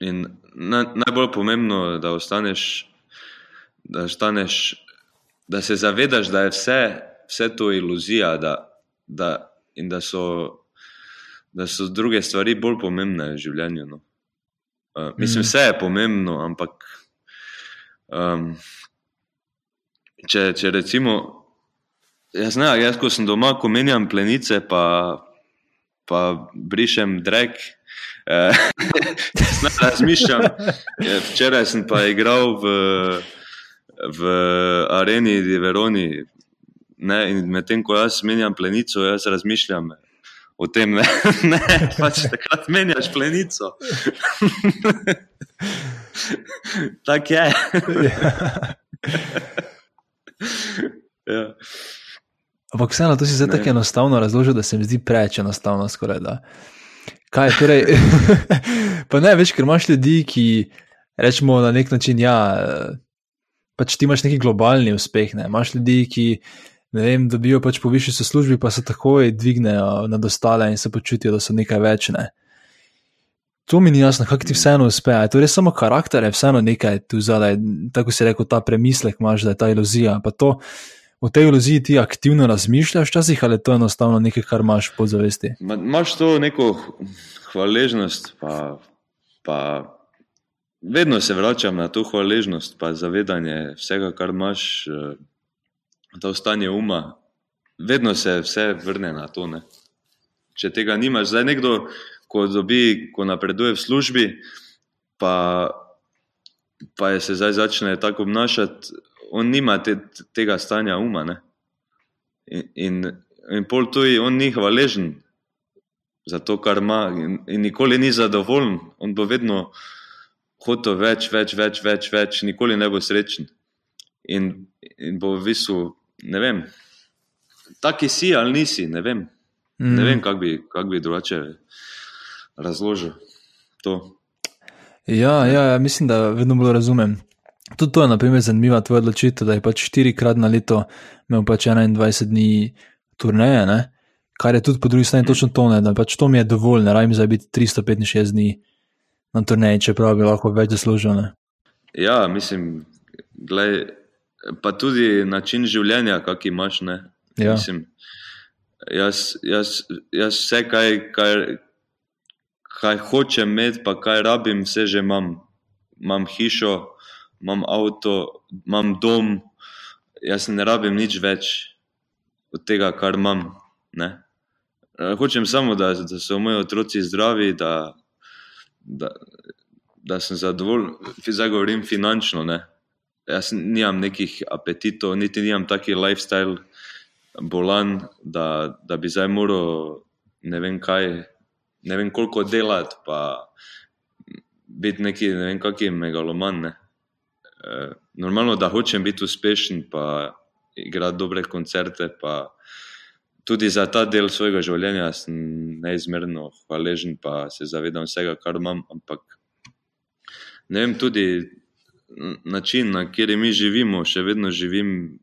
In na, najbolj pomembno je, da ostaneš, da, ostaneš, da se zavedaš, da je vse, vse to iluzija, da, da, in da so, da so druge stvari bolj pomembne v življenju. No. Uh, mislim, mm. vse je pomembno, ampak um, če, če recimo, jaz, ne, jaz ko sem doma, ko menjam plenice, pa, pa brišem drek, eh, ne razmišljam. Včeraj sem pa igral v, v areni Veroni. Ne, in medtem ko jaz menjam plenico, jaz razmišljam o tem, da ne, pač takrat menjaš plenico. Tako je. Ja. Ampak vseeno, to si zdaj tako enostavno razložil, da se mi zdi preveč enostavno. Skoraj, Kaj, torej, pa ne več, ker imaš ljudi, ki rečemo na nek način, ja, pač ti imaš neki globalni uspeh. Ne? Imaš ljudi, ki ne vem, dobijo pač povišijo se službi, pa se takoj dvignejo nad ostale in se počutijo, da so nekaj večne. To mi ni jasno, kako ti vseeno uspe. Je to res samo karakter, je vseeno nekaj tu zadaj, tako si rekel, ta premislek imaš, da je ta iluzija. Pa to v tej iluziji ti aktivno razmišljaš, včasih ali je to enostavno nekaj, kar imaš po zavesti. Imáš to neko hvaležnost, pa, pa vedno se vračam na to hvaležnost, pa zavedanje vsega, kar imaš, to eh, stanje uma. Vedno se vse vrne na to. Ne? Če tega nimaš, zdaj nekdo ko, dobi, ko napreduje v službi, pa, pa je se zdaj začne tako obnašati, on nima te, tega stanja uma. Ne? In, in, in pol tudi on ni hvaležen za to, kar ima, in, in nikoli ni zadovoljen. On bo vedno hotel več, več, več, več, več, nikoli ne bo srečen. In, in bo visel, ne vem, taki si ali nisi, ne vem. Mm. Ne vem, kako bi, kak bi drugače razložil to. Ja, ja, ja, mislim, da vedno bolj razumem. Tudi to je, na primer, zanimiva tvoja odločitev, da je pač štirikrat na leto imel pač 21 dni turneje, ne? kar je tudi po drugi strani točno to, ne? da pač to mi je dovolj, ne rabim za biti 365 dni na turneji, čeprav bi lahko več zaslužil. Ja, mislim, glej, pa tudi način življenja, kak imaš. Ja. Mislim, jaz, jaz, jaz vse, kaj, kaj, kaj hočem imeti, pa kaj rabim, vse že imam. Imam hišo, imam avto, imam dom. jaz ne rabim nič več od tega, kar imam. Ne? Eh, hočem samo, da, da so moji otroci zdravi, da, da, da sem zadovoljen, zdaj govorim finančno. Ne? Jaz nimam nekih apetitov, niti nimam taki lifestyle bolan, da, da bi zdaj moral ne vem kaj, ne vem koliko delati, pa biti neki, ne vem kakšen megaloman. Ne? E, normalno, da hočem biti uspešen, pa igrati dobre koncerte, pa tudi za ta del svojega življenja sem neizmerno hvaležen, pa se zavedam vsega, kar imam. Ampak ne vem, tudi način, na kateri mi živimo, še vedno živim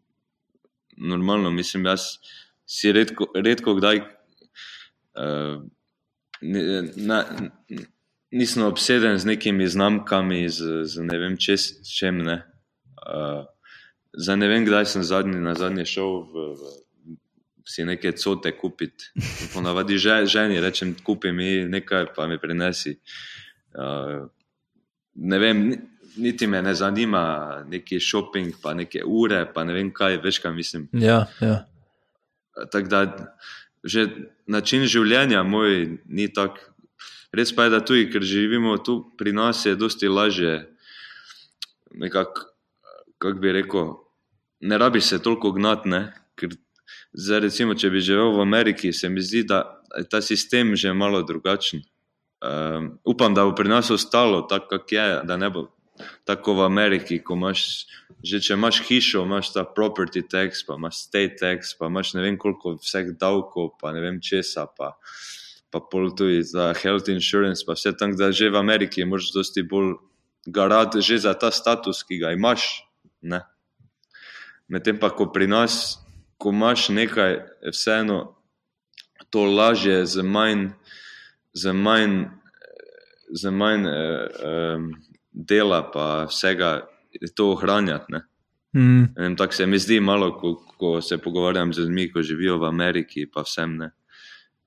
normalno. Mislim, jaz si redko, redko kdaj. Uh, na, nisem obseden z nekimi znamkami, z, z ne vem čes, čem. Ne. Uh, za ne vem, kdaj sem zadnji, na zadnji šel v, v, si neke cote kupiti. Ponavadi že, ženi rečem, kupi mi nekaj, pa mi prinesi. Uh, ne vem, niti me ne zanima neki shopping, pa neke ure, pa ne vem kaj, veš kaj mislim. Ja, ja. Tako da že način življenja moj ni tak. Res pa je, da tudi, ker živimo tu pri nas, je dosti lažje. Nekako, kako bi rekel, ne rabi se toliko gnati. Zdaj, recimo, če bi živel v Ameriki, se mi zdi, da je ta sistem že malo drugačen. Um, upam, da bo pri nas ostalo tako, kak je, da ne bo tako v Ameriki, ko imaš, že če imaš hišo, imaš ta property tax, pa imaš state tax, pa imaš ne vem koliko vseh davkov, pa ne vem česa, pa, pa pol tudi za health insurance, pa vse tam, da že v Ameriki moraš dosti bolj garati že za ta status, ki ga imaš. Medtem pa, ko pri nas, ko imaš nekaj, je vseeno to lažje, z manj, z manj, z manj eh, eh, dela, pa vsega to ohranjati. Mm. Tako se mi zdi malo, ko, ko se pogovarjam z ljudmi, ki živijo v Ameriki, pa vsem.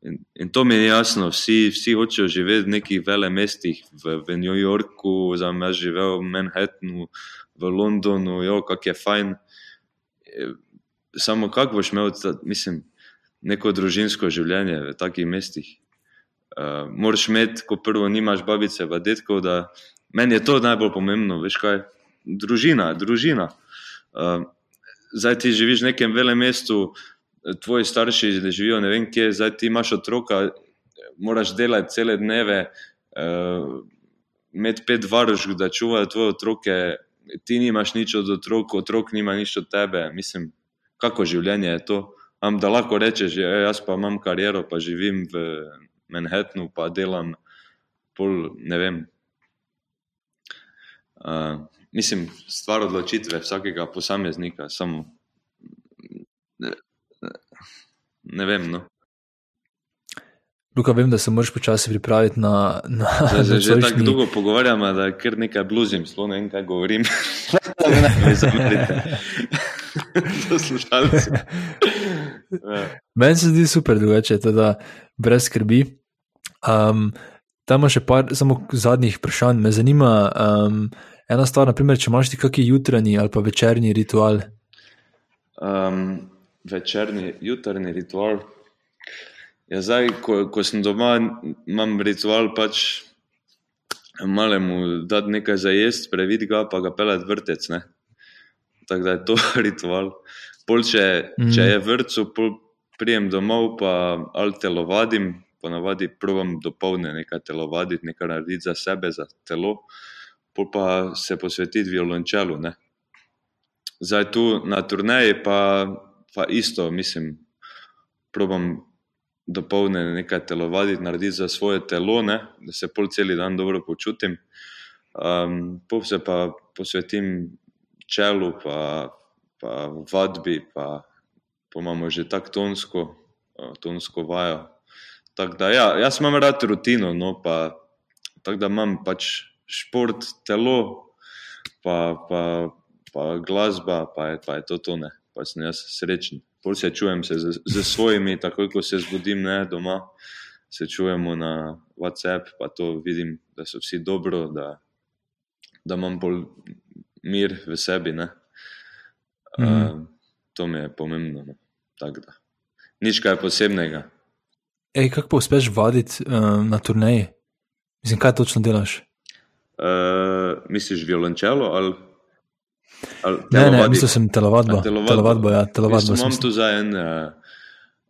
In, in to mi je jasno, vsi, vsi hočejo živeti v nekih velikih mestih, v, v New Yorku, za me živel v Manhattnu, v Londonu, jo, kak je fajn. E, samo kako boš imel, mislim, neko družinsko življenje v takih mestih. Uh, moraš imeti, ko prvo nimaš babice, pa detkov, da, Meni je to najbolj pomembno, veš kaj, družina, družina. Uh, zdaj ti živiš v nekem velikem mestu, tvoji starši živijo ne vem kje, zdaj ti imaš otroka, moraš delati cele dneve, uh, imeti pet varušk, da čuvajo tvoje otroke, ti nimaš nič od otrok, otrok nima nič od tebe. Mislim, kako življenje je to. Am, da lahko rečeš, ja, jaz pa imam kariero, pa živim v Manhattnu, pa delam pol, ne vem, Uh, mislim, stvar odločitve vsakega posameznika, samo ne, ne vem. No. Luka, vem, da se moraš počasi pripraviti na. na Zdaj, že že tako dolgo pogovarjamo, da kar nekaj bluzim, sploh ne vem, kaj govorim. ne zamerite. Poslušalci. Meni se zdi super, drugače, da brez skrbi. Um, Tam še par samo zadnjih vprašanj. Me zanima um, ena stvar, naprimer, če imaš ti kakšen jutranji ali pa večerni ritual. Um, večerni, jutrni ritual. Ja, zdaj, ko, ko sem doma, imam ritual pač malemu dati nekaj za jesti, previditi ga, pa ga pelati vrtec. Tako da je to ritual. Pol, če, mm. če je vrtcu, prijem domov, pa ali telovadim, ponavadi provam dopolne nekaj telovaditi, nekaj narediti za sebe, za telo, pa se posvetiti violončelu. Ne. Zdaj tu na turneji pa, pa isto, mislim, provam dopolne nekaj telovaditi, narediti za svoje telo, ne, da se pol cel dan dobro počutim. Um, pol se pa posvetim čelu, pa, pa vadbi, pa, pa imamo že tako tonsko, tonsko vajo. Tako da, ja, jaz imam rad rutino, no, pa tako da imam pač šport, telo, pa, pa, pa glasba, pa je, pa je to tone, pa sem jaz srečen. Pol se čujem se z, z svojimi, takoj ko se zbudim ne, doma, se čujemo na WhatsApp, pa to vidim, da so vsi dobro, da, da imam bolj mir v sebi. Mm. Uh, to mi je pomembno. No. Nič kaj posebnega. Ej, kako pa uspeš vaditi um, na turneji? Mislim, kaj točno delaš? Uh, misliš violončelo ali? ali Ne, ne, mislil sem telovadbo. A, telovadbo. Telovadbo, ja, telovadbo. Mislim, imam tu za en uh,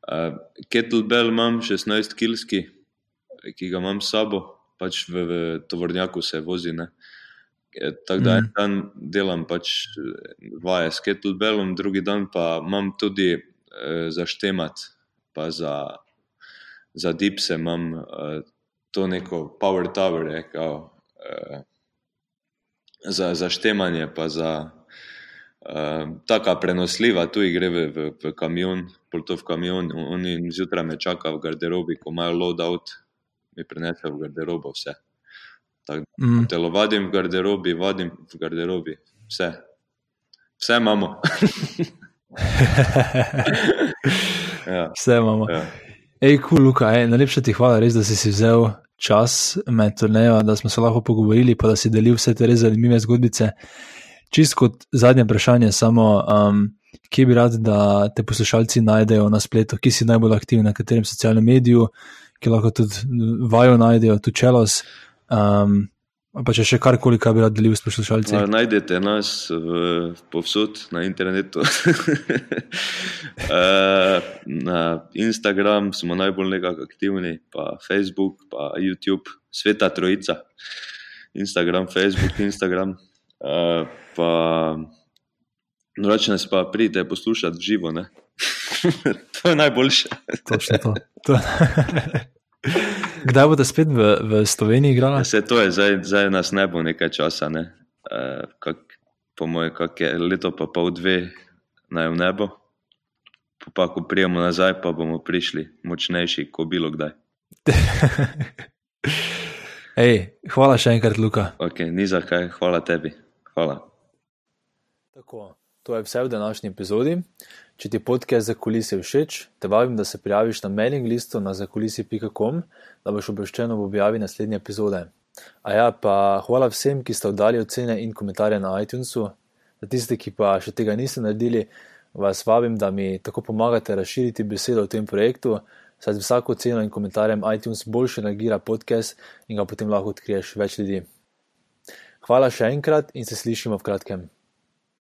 uh, kettlebell, imam 16 kilski, ki ga imam s sabo, pač v, v tovornjaku se vozi. Ne? Eh, Tako da Mhm. en dan delam pač eh, vaje s kettlebellom, drugi dan pa imam tudi uh, za štemat, pa za, za dipse imam uh, to neko power tower, je, kao, uh, za, za štemanje, pa za uh, taka prenosljiva, tu gre v, v, v kamion, pol to v kamion, oni zjutraj me čakajo v garderobi, ko imajo loadout, mi prinesejo v garderobo vse. Tako Mm. telovadim v garderobi, vadim v garderobi, vse. Vse imamo. ja, Vse imamo. ja. Ej, kul, cool, Luka, ej, najlepša ti hvala, res, da si si vzel čas med turnejo, da smo se lahko pogovorili, pa da si delil vse te res zanimive zgodbice. Čist kot zadnje vprašanje, samo um, kje bi rad, da te poslušalci najdejo na spletu, ki si najbolj aktiven, na katerem socialnem mediju, ki lahko tudi vajo najdejo, tu čelos. Um, pa če še karkoli, kar bi rad delil s poslušalci. A, Najdete nas v, povsod na internetu. Na Instagram smo najbolj nekako aktivni, pa Facebook, pa YouTube, sveta trojica. Instagram, Facebook, Instagram. Uh, pa nas pa pridite poslušati živo. to je najboljše. Točno to. to. Kdaj boste spet v, v Sloveniji igrali? Vse to je, zdaj, zdaj nas ne bo nekaj časa. Ne? Uh, kak, po mojem, kak je leto, pa pol dve naj v nebo. Pa ko prijemo nazaj, pa bomo prišli močnejši, kot bilo kdaj. Ej, hvala še enkrat, Luka. Okay, ni za kaj, hvala tebi. Hvala. Tako, to je vse v današnji epizodi. Če ti podcast za kulise všeč, te vabim, da se prijaviš na mailing listu na zakulisi.com, da boš obveščen ob objavi naslednje epizode. A ja, pa hvala vsem, ki ste oddali ocene in komentarje na iTunesu. Za tiste, ki pa še tega niste naredili, vas vabim, da mi tako pomagate razširiti besedo o tem projektu, saj z vsako oceno in komentarjem iTunes boljše nagira podcast in ga potem lahko odkriješ več ljudi. Hvala še enkrat in se slišimo v kratkem.